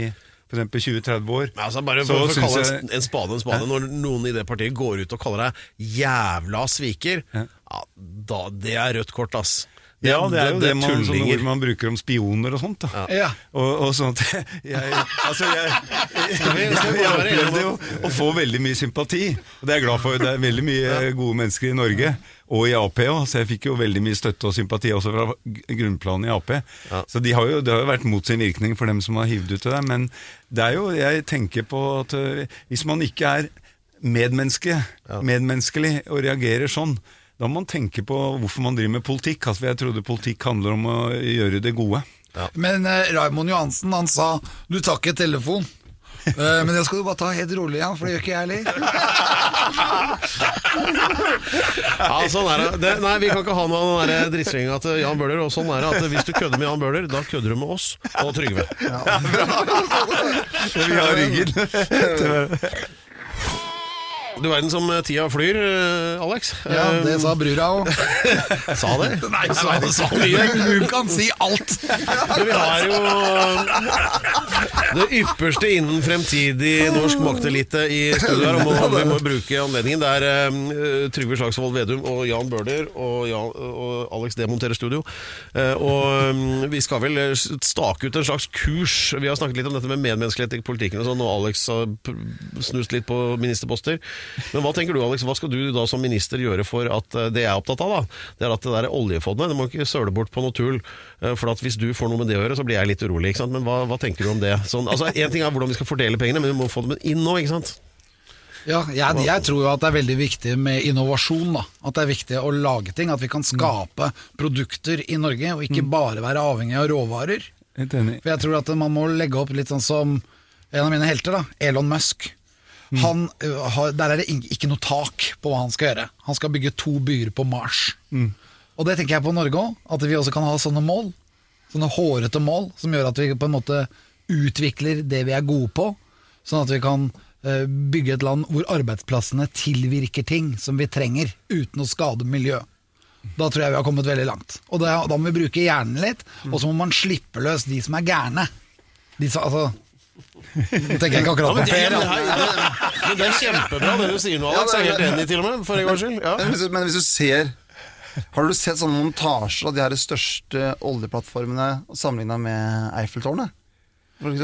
f.eks. 20-30 år.
Men altså bare for, for å kalle
jeg-
en, spade en spade Når noen i det partiet går ut og kaller deg jævla sviker,
Ja.
ja, da, det er rødt kort, ass.
Ja, det er jo det, man, sånne
tullinger.
ord man bruker om spioner og sånt. da.
Ja.
Og, og sånn at jeg, altså jeg, jeg, jeg, opplevde jo å få veldig mye sympati, og det er jeg glad for. Det er veldig mye gode mennesker i Norge, og i Ap òg, så jeg fikk jo veldig mye støtte og sympati også fra grunnplanet i Ap.
Ja.
Så de har jo, det har jo vært mot sin virkning for dem som har hivd ut til det, men det er jo, jeg tenker på at øh, hvis man ikke er medmenneske, medmenneskelig og reagerer sånn, da må man tenke på hvorfor man driver med politikk. Altså, jeg trodde politikk handler om å gjøre det gode.
Men eh, Raymond Johansen, han sa du tar ikke telefon. Eh, men det skal du bare ta helt rolig, ja, for det gjør ikke jeg heller. *laughs*
Ja, sånn er det. det. Nei, vi kan ikke ha noe av den der til Jan Bøhler. Og sånn er det at hvis du kødder med Jan Bøhler, da kødder du med oss og Trygve.
Så *laughs* vi har ryggen. *laughs*
Du verden som tida flyr, eh, Alex.
Ja, det sa brura òg.
Eh, *laughs* sa det? *laughs*
Nei,
sa, sa mye.
Hun kan si alt! *laughs*
Men vi har jo det ypperste innen fremtidig norsk maktelite i studio her. Og vi må bruke anledningen. Det er eh, Trygve Slagsvold Vedum og Jan Bøhler og, Jan, og Alex demonterer studio. Uh, og um, vi skal vel stake ut en slags kurs. Vi har snakket litt om dette med medmenneskelighet i politikken og sånn, og Alex har snust litt på ministerposter. Men hva tenker du, Alex? Hva skal du da som minister gjøre for at eh, det jeg er opptatt av, da, det er at det der oljefondet, det må ikke søle bort på noe tull. eh, For at hvis du får noe med det å gjøre, så blir jeg litt urolig. ikke sant? Men hva, hva tenker du om det? Sånn, altså, en ting er hvordan vi skal fordele pengene, men vi må få dem inn nå, ikke sant?
Ja, jeg, jeg tror jo at det er veldig viktig med innovasjon. da At det er viktig å lage ting. At vi kan skape produkter i Norge, og ikke bare være avhengig av råvarer. For jeg tror at man må legge opp litt sånn som en av mine helter, da, Elon Musk. Han, har, der er det ikke noe tak på hva han skal gjøre. Han skal bygge to byer på Mars. Og det tenker jeg på Norge òg, at vi også kan ha sånne mål. Sånne hårete mål som gjør at vi på en måte utvikler det vi er gode på. Sånn at vi kan bygge et land hvor arbeidsplassene tilvirker ting som vi trenger, uten å skade miljø. Da tror jeg vi har kommet veldig langt. Og da, da må vi bruke hjernen litt, og så må man slippe løs de som er gærne. De som, altså Nå tenker ikke akkurat på
men, det,
Per.
men, det, det er kjempebra det du sier nå, Alex. Jeg er helt enig, til og med. For en gangs skyld. Ja.
Men hvis, du- men hvis du ser Har du sett sånne montasjer av de her største oljeplattformene sammenligna med Eiffeltårnet?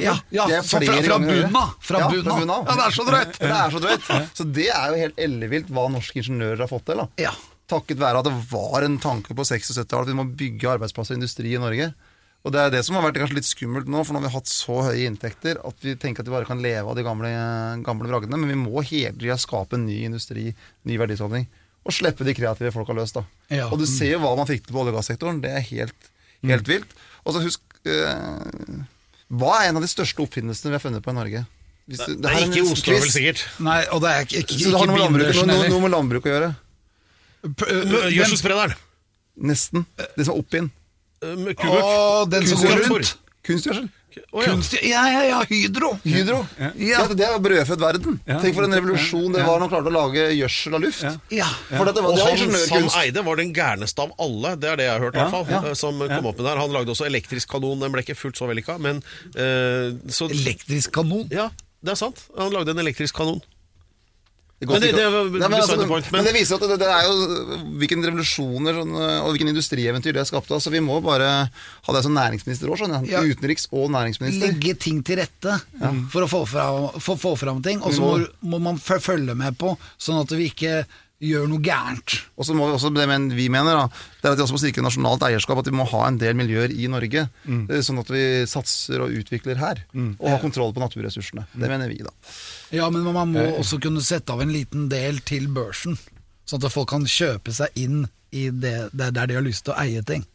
Ja, ja, fra- fra- av. Fra
ja,
bunnen av.
bunnen.
Ja, det er så drøyt.
Det er så drøyt. Så det er jo helt ellevilt hva norske ingeniører har fått til.
Ja.
Takket være at det var en tanke på 60- og 70-tallet at vi må bygge arbeidsplasser og industri i Norge. Og det er det som har vært kanskje litt skummelt nå, for nå har vi hatt så høye inntekter at vi tenker at vi bare kan leve av de gamle, gamle bragdene. Men vi må hele tida skape en ny industri, ny verdiskaping. Og slippe de kreative folka løs, da.
Ja.
Og du ser jo hva man fikk til på olje- og gassektoren. Det er helt, helt vilt. Og så husk eh, Hva er en av de største oppfinnelsene vi har funnet på i Norge? Hvis du-
Det
det,
er ikke Oslo, vel sikkert.
Nei, og det er ikke, ikke,
Så det har noe med, landbruk, noe, noe med landbruk å gjøre?
Gjødselsprederen.
Nesten. Det som er opp inn.
Uh, Kubøk.
Å, den som går rundt.
Kunstgjødsel.
Oh, ja.
Kunst, ja, ja, ja, Hydro.
Hydro. Ja. det er brødfødt verden.
Ja.
Tenk for en revolusjon det var når han klarte å lage gjødsel av luft.
Ja.
For dette var,
Og
det var
han Sam. Eide var den gærneste av alle, det er det jeg har hørt. i hvert fall, Som kom opp med der Han lagde også elektrisk kanon, den ble ikke fullt så vellykka. Men eh, så,
Elektrisk kanon.
Ja, det er sant. Han lagde en elektrisk kanon.
Det
Men det- det var
Nei, men, altså,
point,
men
men-
det viser at det, det er jo hvilken revolusjoner sånn, og hvilken industrieventyr det skapte. Altså, vi må bare ha deg som næringsminister òg, sånn.
Ja.
Utenriks- og næringsminister.
Legge ting til rette for å få fram, få, få fram ting. Og så må, må man følge med på, sånn at vi ikke gjør noe gærent.
Og så må vi også, det men vi mener da, det er at vi også må sikre nasjonalt eierskap, at vi må ha en del miljøer i Norge,
Mm.
eh, sånn at vi satser og utvikler her, og har kontroll på naturressursene. Det mener vi da.
Ja, men man må også kunne sette av en liten del til børsen, sånn at folk kan kjøpe seg inn i det, det der de har lyst til å eie ting.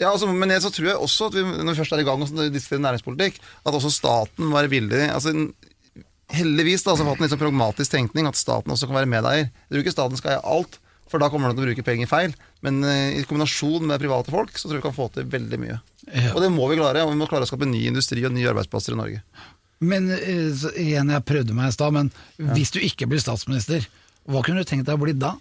Ja, altså, men jeg, så tror jeg også at vi, når vi først er i gang og diskuterer næringspolitikk, at også staten må være villig altså, Heldigvis da, så har hatt en litt sånn pragmatisk tenkning at staten også kan være medeier. Jeg tror ikke staten skal eie alt, for da kommer den til å bruke penger feil. Men uh, i kombinasjon med private folk, så tror jeg vi kan få til veldig mye.
Ja.
Og det må vi klare, og vi må klare å skape ny industri og nye arbeidsplasser i Norge.
Men så, igjen, jeg prøvde meg i stad, men hvis du ikke blir statsminister, hva kunne du tenkt deg å bli da?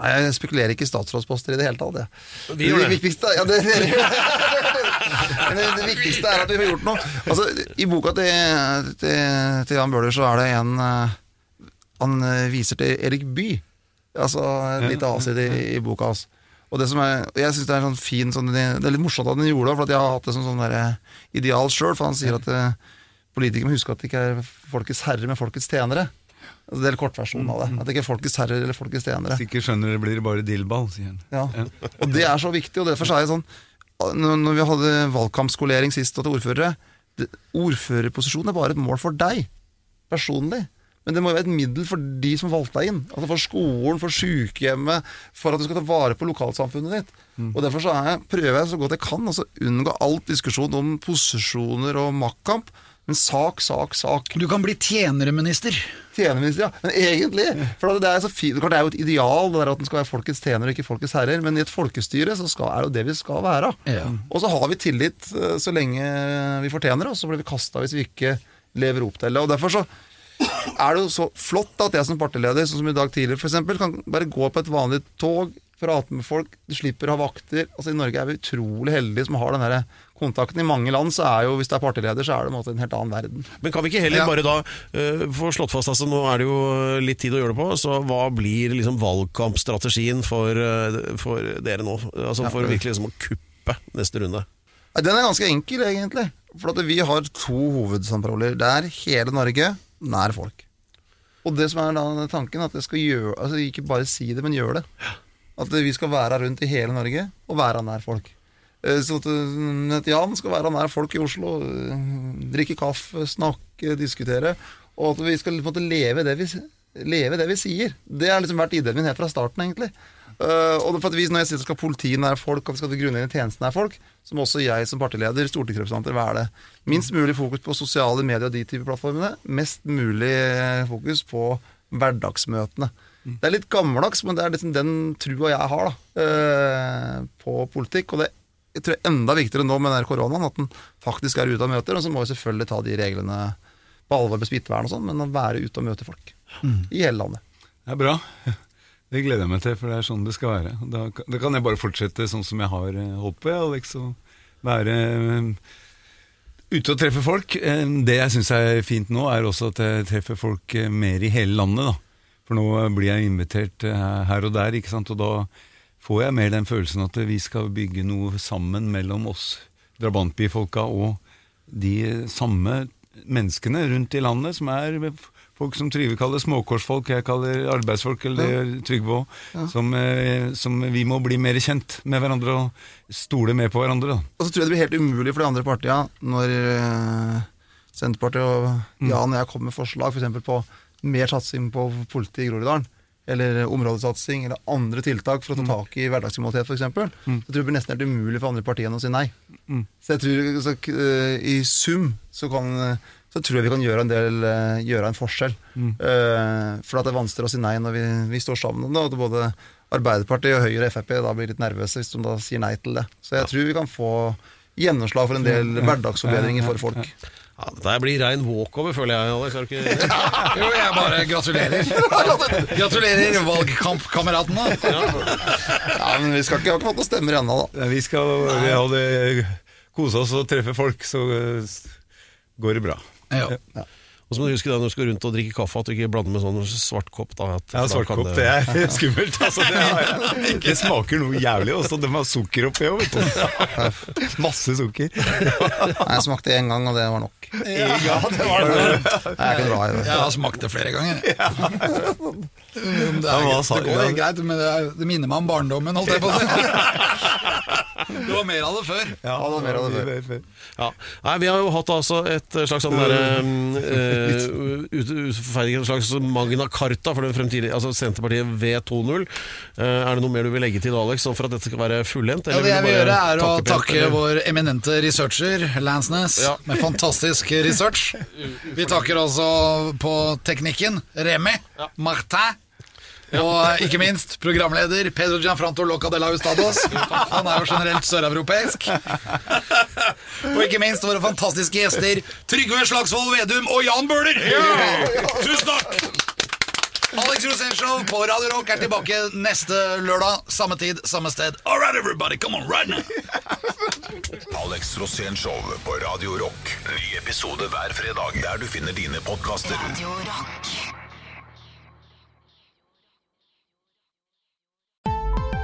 Nei, Jeg spekulerer ikke i statsrådsposter i det hele tatt. Jeg.
Vi gjør det.
viktigste, ja, det, det, *laughs* Men det, det viktigste er at vi får gjort noe. Altså, I boka til, til, til Jan Bøhler så er det en eh, Han eh, viser til Erik Bye. Altså et lite avsnitt i, i boka hans. Og det som er, jeg synes det er sånn fin sånn, Det er litt morsomt at han gjorde det, for jeg har hatt det som sånn der, eh, ideal sjøl. For han sier at politikere må huske at det ikke er folkets herre, men folkets tjenere. Altså, det er kortversjonen av det. At det ikke er folkets herrer eller folkets tjenere.
Hvis ikke skjønner det, blir det bare dillball, sier han.
Ja. Og det er så viktig, og derfor er jeg sånn Når vi hadde valgkampskolering sist og til ordførere Ordførerposisjonen er bare et mål for deg personlig. Men det må jo være et middel for de som valgte deg inn. Altså For skolen, for sykehjemmet, for at du skal ta vare på lokalsamfunnet ditt. Og Derfor så jeg, prøver jeg så godt jeg kan å unngå alt diskusjon om posisjoner og maktkamp. Men sak, sak, sak.
Du kan bli tjenerminister.
Tjenerminister, ja. Men egentlig For det er, så fint, det er jo et ideal det der at den skal være folkets tjener og ikke folkets herrer. Men i et folkestyre så skal, er jo det vi skal være.
Ja.
Og så har vi tillit eh, så lenge vi fortjener det, og så blir vi kasta hvis vi ikke lever opp til det. Og derfor så er det jo så flott at jeg som partileder, sånn som i dag tidligere f.eks., kan bare gå på et vanlig tog, prate med folk, du slipper å ha vakter. Altså I Norge er vi utrolig heldige som har den der kontakten. I mange land så er jo, hvis du er partileder, så er det en en helt annen verden.
Men kan vi ikke heller
Ja.
bare da uh, få slått fast altså, Nå er det jo litt tid å gjøre det på, så hva blir liksom valgkampstrategien for, uh, for dere nå? Altså For virkelig liksom å kuppe neste runde?
Den er ganske enkel, egentlig. For at vi har to hovedsamproller. Det er hele Norge, nær folk. Og det som er da tanken, at jeg skal gjøre Altså ikke bare si det, men gjøre det. At vi skal være rundt i hele Norge, og være nær folk. Eh, Så at, Jan skal være nær folk i Oslo, eh, drikke kaffe, snakke, diskutere. Og at vi skal på en måte leve det vi, leve det vi sier. Det har liksom vært ideen min helt fra starten, egentlig. Og for at vi, Når jeg sier at skal politiet nær folk, og vi skal grunnleggende tjenesten nær folk, så må også jeg som partileder, stortingsrepresentanter, være det. Minst mulig fokus på sosiale medier og de type plattformene. Mest mulig fokus på hverdagsmøtene. Det er litt gammeldags, men det er liksom den trua jeg har da, på politikk. Og det jeg tror enda viktigere nå med den koronaen, at den faktisk er ute og møter. Og så må vi selvfølgelig ta de reglene på alvor med smittevern og sånn, men å være ute og møte folk. I hele landet.
Det er bra. *laughs* Det gleder jeg meg til, for det er sånn det skal være. Da, da kan jeg bare fortsette sånn som jeg har håpet, holdt på, Alex. Og være eh, ute og treffe folk. Eh, Det jeg syns er fint nå, er også at jeg treffer folk eh, mer i hele landet. da. For nå eh, blir jeg invitert eh, her og der, ikke sant. Og da får jeg mer den følelsen at vi skal bygge noe sammen mellom oss drabantbyfolka og de samme menneskene rundt i landet, som er folk som Trygve kaller småkorsfolk, jeg kaller arbeidsfolk, eller Trygve òg, som, eh, som vi må bli mer kjent med hverandre og stole mer på hverandre. da.
Og så tror jeg det blir helt umulig for de andre partiene når eh, Senterpartiet og Jan og jeg kommer med forslag f.eks. på mer satsing på politi i Groruddalen. Eller områdesatsing, eller andre tiltak for å ta tak i hverdagskriminalitet f.eks. eksempel Så tror jeg det nesten helt umulig for andre partiene å si nei. Så jeg tror så, uh, i sum så, kan, så tror jeg vi kan gjøre en del uh, Gjøre en forskjell. Eh, for at det er vanskeligere å si nei når vi, vi står sammen om det. Og både Arbeiderpartiet og Høyre og Frp da blir litt nervøse hvis de da sier nei til det. Så jeg tror vi kan få gjennomslag for en del hverdagsforbedringer for folk.
Ja, Dette blir rein walkover, føler jeg. Alex, er det ikke? *laughs*
Jo, jeg bare gratulerer. Gratulerer, valgkampkameratene.
Ja, men vi skal ikke, ha ikke fått noen stemmer ennå, da.
Ja, Vi skal vi hadde kose oss og treffe folk, så eh, går det bra.
Ja.
Og så må du huske da når du skal rundt og drikke kaffe, at du ikke blander med sånn svart kopp. Da, at,
Ja, svart kopp, det er *laughs* skummelt. Altså, det, er, det smaker noe jævlig også. De har sukker oppi òg, vet du. Masse sukker.
Jeg smakte én gang, og det var nok.
Ja, det var det.
Jeg er ikke bra i det.
Jeg har smakt det flere ganger. Det, er, det går helt greit, men det, er, det minner meg om barndommen, holdt jeg på å si. Det var mer av det før.
Ja,
det var mer av det
før.
Ja. Nei, vi har jo hatt altså et slags sånn derre *laughs* uh, ut, en slags magna carta for den fremtidige altså Senterpartiet V20. Eh, er det noe mer du vil legge til Alex, for at dette skal være fullendt?
Ja, det jeg vil gjøre, er å takke
eller?
vår eminente researcher, Lansnes,
Ja.
med fantastisk research. *laughs* Vi takker også på teknikken, Remi, Martin. Og ikke minst programleder Pedro Gianfranto Loca de la Hustados. Han er jo generelt søreuropeisk. Og ikke minst våre fantastiske gjester Trygve Slagsvold Vedum og Jan Bøhler. Tusen takk! Alex Rosenshov på Radio Rock er tilbake neste lørdag. Samme tid, samme sted. All right, everybody, come on right now.
Alex Rosénshow på Radio Rock. Ny episode hver fredag der du finner dine podkaster.
Radio Rock.